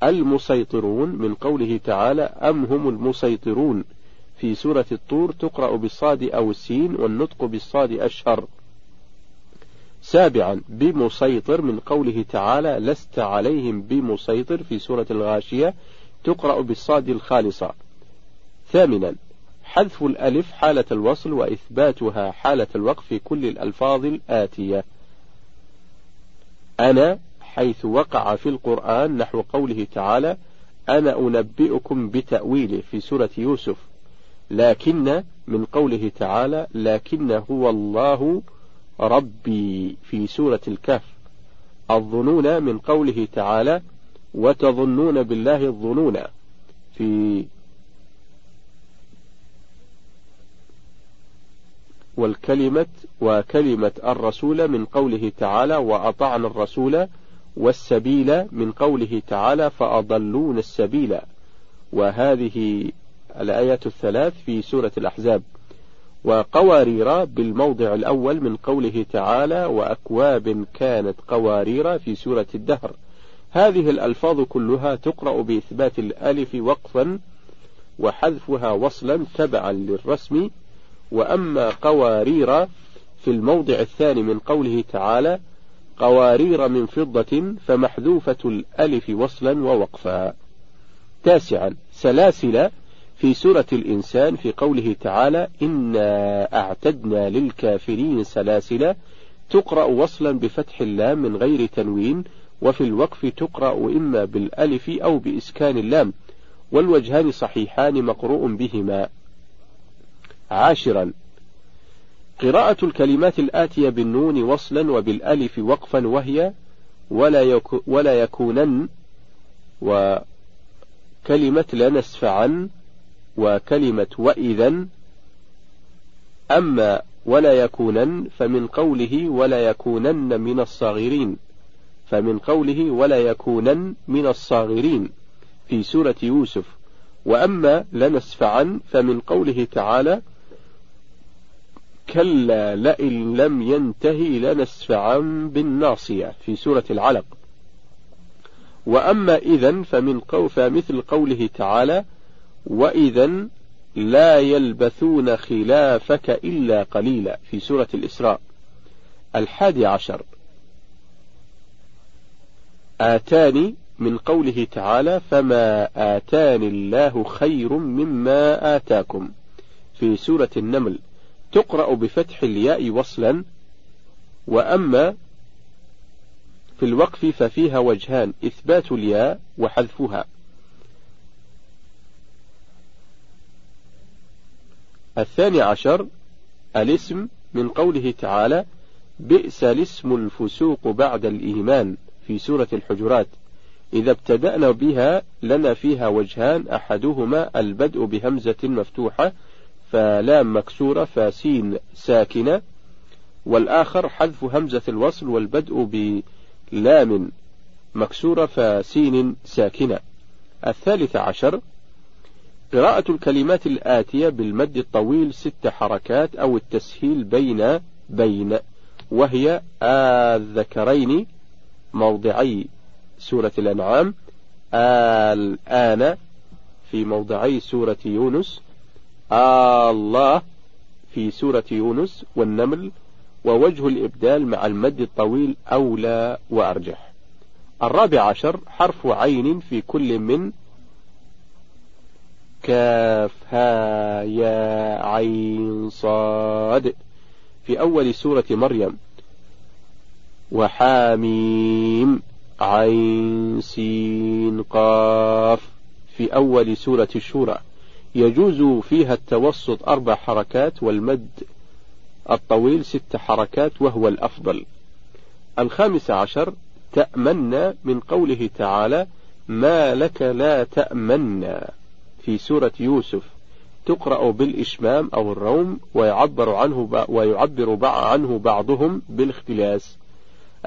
المسيطرون من قوله تعالى أم هم المسيطرون في سورة الطور تقرأ بالصاد أو السين والنطق بالصاد أشهر. سابعا بمسيطر من قوله تعالى لست عليهم بمسيطر في سورة الغاشية تقرأ بالصاد الخالصة. ثامنا حذف الألف حالة الوصل وإثباتها حالة الوقف في كل الألفاظ الآتية. أنا حيث وقع في القرآن نحو قوله تعالى أنا أنبئكم بتأويله في سورة يوسف لكن من قوله تعالى لكن هو الله ربي في سورة الكهف. الظنون من قوله تعالى وتظنون بالله الظنون في والكلمة وكلمة الرسول من قوله تعالى وأطعنا الرسول والسبيل من قوله تعالى فأضلون السبيل. وهذه الآيات الثلاث في سورة الأحزاب. وقوارير بالموضع الأول من قوله تعالى وأكواب كانت قوارير في سورة الدهر. هذه الألفاظ كلها تقرأ بإثبات الألف وقفا وحذفها وصلا تبعا للرسم وأما قوارير في الموضع الثاني من قوله تعالى قوارير من فضة فمحذوفة الألف وصلا ووقفا. تاسعا سلاسل في سورة الإنسان في قوله تعالى إنا أعتدنا للكافرين سلاسل تقرأ وصلا بفتح اللام من غير تنوين وفي الوقف تقرأ إما بالألف أو بإسكان اللام والوجهان صحيحان مقروء بهما. عاشرا. قراءة الكلمات الآتية بالنون وصلا وبالألف وقفا وهي ولا, يكو ولا يكونن وكلمة لنسفعا وكلمة وإذا. أما ولا يكونن فمن قوله ولا يكونن من الصاغرين. فمن قوله ولا يكونن من الصاغرين في سورة يوسف. وأما لنسفعا فمن قوله تعالى كلا لئن لم ينتهي لنسفعا بالناصية في سورة العلق. وأما إذا فمن قو فمثل قوله تعالى وإذا لا يلبثون خلافك إلا قليلا في سورة الإسراء. الحادي عشر. آتاني من قوله تعالى فما آتاني الله خير مما آتاكم. في سورة النمل. تقرأ بفتح الياء وصلا وأما في الوقف ففيها وجهان إثبات الياء وحذفها. الثاني عشر الاسم من قوله تعالى بئس الاسم الفسوق بعد الإيمان في سورة الحجرات. إذا ابتدأنا بها لنا فيها وجهان أحدهما البدء بهمزة مفتوحة فلام مكسورة فسين ساكنة والآخر حذف همزة الوصل والبدء بلام مكسورة فسين ساكنة. الثالث عشر قراءة الكلمات الآتية بالمد الطويل ست حركات أو التسهيل بين بين وهي الذكرين موضعي سورة الأنعام الآن في موضعي سورة يونس الله في سورة يونس والنمل ووجه الإبدال مع المد الطويل أولى وأرجح. الرابع عشر حرف عين في كل من كاف ها يا عين صاد. في أول سورة مريم وحاميم عين سين قاف. في أول سورة الشورى يجوز فيها التوسط أربع حركات والمد الطويل ست حركات وهو الأفضل. الخامس عشر تأمن من قوله تعالى ما لك لا تأمن في سورة يوسف. تقرأ بالإشمام أو الروم ويعبر عنه ويعبر عنه بعضهم بالاختلاس.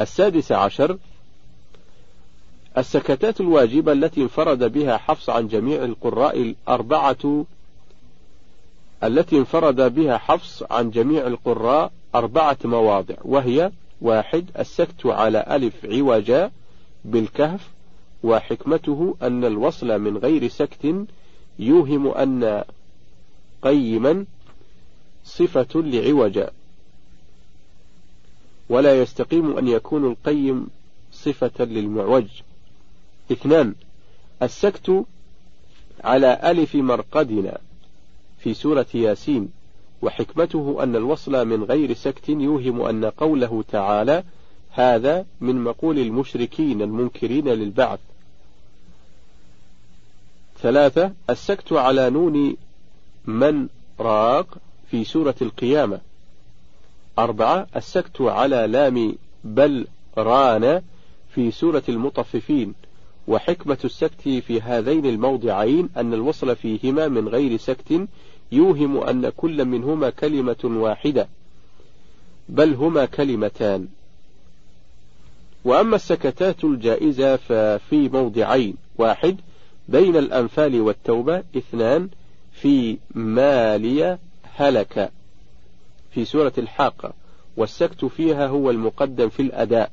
السادس عشر السكتات الواجبة التي انفرد بها حفص عن جميع القراء الأربعة التي انفرد بها حفص عن جميع القراء أربعة مواضع وهي واحد السكت على ألف عوجا بالكهف وحكمته أن الوصل من غير سكت يوهم أن قيما صفة لعوجا. ولا يستقيم أن يكون القيم صفة للمعوج. اثنان. السكت على ألف مرقدنا في سورة ياسين وحكمته أن الوصل من غير سكت يوهم أن قوله تعالى هذا من مقول المشركين المنكرين للبعث. ثلاثة السكت على نون من راق في سورة القيامة. أربعة السكت على لام بل ران في سورة المطففين. وحكمة السكت في هذين الموضعين أن الوصل فيهما من غير سكت يوهم أن كل منهما كلمة واحدة بل هما كلمتان. وأما السكتات الجائزة ففي موضعين واحد بين الأنفال والتوبة اثنان في مالية هلك في سورة الحاقة والسكت فيها هو المقدم في الأداء.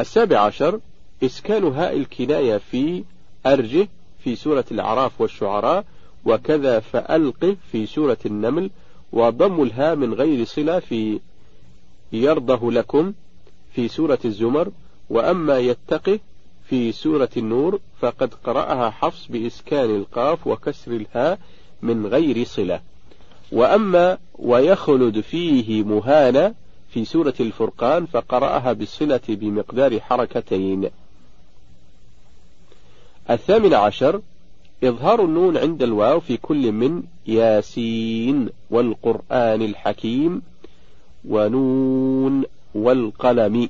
السابع عشر إسكان هاء الكناية في أرجه في سورة الأعراف والشعراء وكذا فألقه في سورة النمل وضم الهاء من غير صلة في يرضه لكم في سورة الزمر وأما يتقه في سورة النور فقد قرأها حفص بإسكان القاف وكسر الهاء من غير صلة. وأما ويخلد فيه مهانة في سورة الفرقان فقرأها بالصلة بمقدار حركتين. الثامن عشر إظهار النون عند الواو في كل من ياسين والقرآن الحكيم ونون والقلم.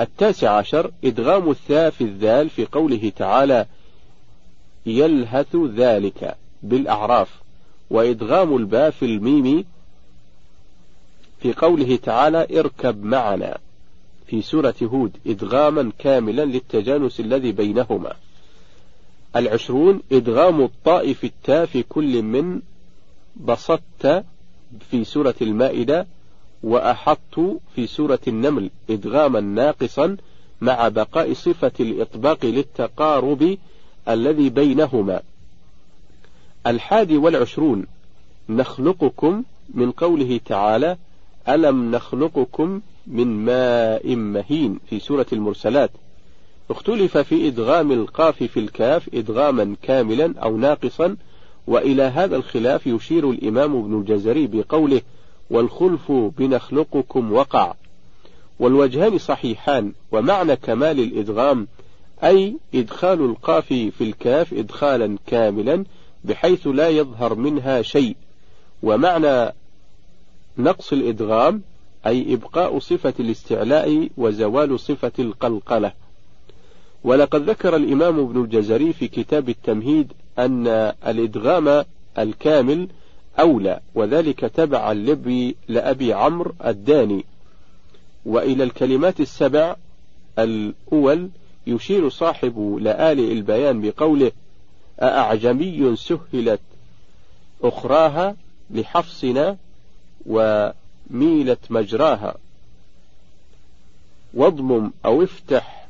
التاسع عشر إدغام الثاء في الذال في قوله تعالى يلهث ذلك بالأعراف وإدغام الباء في الميم في قوله تعالى اركب معنا. في سورة هود إدغاما كاملا للتجانس الذي بينهما. العشرون إدغام الطاء في التاء في كل من بسطت في سورة المائدة وأحطت في سورة النمل إدغاما ناقصا مع بقاء صفة الإطباق للتقارب الذي بينهما. الحادي والعشرون نخلقكم من قوله تعالى ألم نخلقكم من ماء مهين في سورة المرسلات. اختلف في إدغام القاف في الكاف إدغاما كاملا أو ناقصا وإلى هذا الخلاف يشير الإمام ابن الجزري بقوله والخلف بنخلقكم وقع والوجهان صحيحان ومعنى كمال الإدغام أي إدخال القاف في الكاف إدخالا كاملا بحيث لا يظهر منها شيء. ومعنى نقص الإدغام أي إبقاء صفة الاستعلاء وزوال صفة القلقلة. ولقد ذكر الإمام ابن الجزري في كتاب التمهيد أن الإدغام الكامل أولى وذلك تبعا لأبي, عمرو الداني. وإلى الكلمات السبع الأول يشير صاحب لآل البيان بقوله أأعجمي سهلت أخراها لحفصنا وميلت مجراها. واضمم أو افتح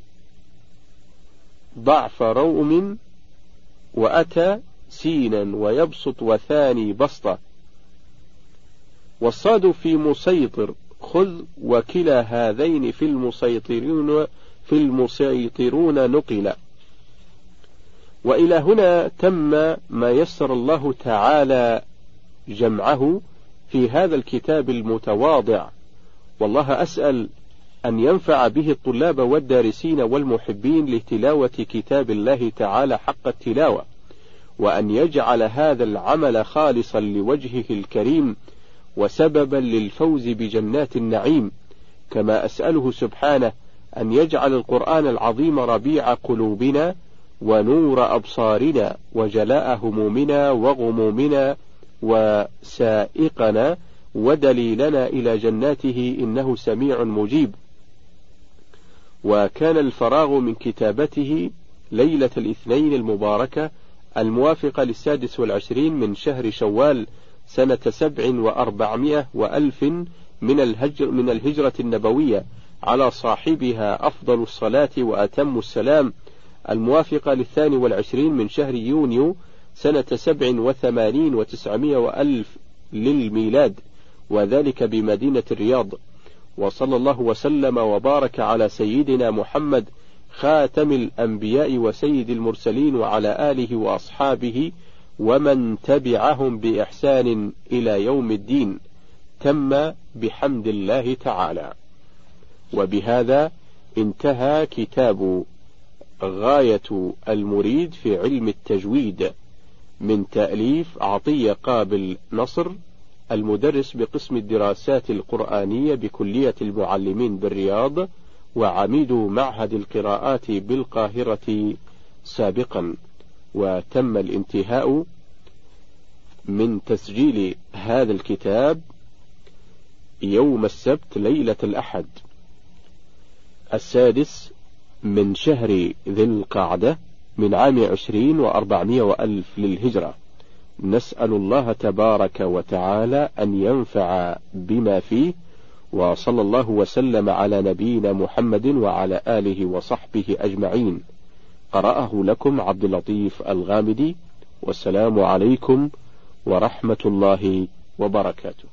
ضعف روم وأتى سينا ويبسط وثاني بسطة. والصاد في مسيطر خذ وكلا هذين في المسيطرون في المسيطرون نقل وإلى هنا تم ما يسر الله تعالى جمعه في هذا الكتاب المتواضع. والله أسأل أن ينفع به الطلاب والدارسين والمحبين لتلاوة كتاب الله تعالى حق التلاوة وأن يجعل هذا العمل خالصا لوجهه الكريم وسببا للفوز بجنات النعيم. كما أسأله سبحانه أن يجعل القرآن العظيم ربيع قلوبنا ونور أبصارنا وجلاء همومنا وغمومنا وسائقنا ودليلنا إلى جناته إنه سميع مجيب. وكان الفراغ من كتابته ليلة الاثنين المباركة الموافقة للسادس والعشرين من شهر شوال سنة سبع وأربعمائة وألف من الهجر من الهجرة النبوية على صاحبها أفضل الصلاة وأتم السلام الموافقة للثاني والعشرين من شهر يونيو سنة سبع وثمانين وتسعمائة وألف للميلاد وذلك بمدينة الرياض. وصلى الله وسلم وبارك على سيدنا محمد خاتم الأنبياء وسيد المرسلين وعلى آله وأصحابه ومن تبعهم بإحسان إلى يوم الدين. تم بحمد الله تعالى. وبهذا انتهى كتاب غاية المريد في علم التجويد. من تأليف عطية قابل نصر المدرس بقسم الدراسات القرآنية بكلية المعلمين بالرياض وعميد معهد القراءات بالقاهرة سابقا. وتم الانتهاء من تسجيل هذا الكتاب يوم السبت ليلة الأحد السادس من شهر ذي القعدة. من عام عشرين وأربعمائة وألف للهجرة. نسأل الله تبارك وتعالى أن ينفع بما فيه وصلى الله وسلم على نبينا محمد وعلى آله وصحبه أجمعين. قرأه لكم عبد اللطيف الغامدي. والسلام عليكم ورحمة الله وبركاته.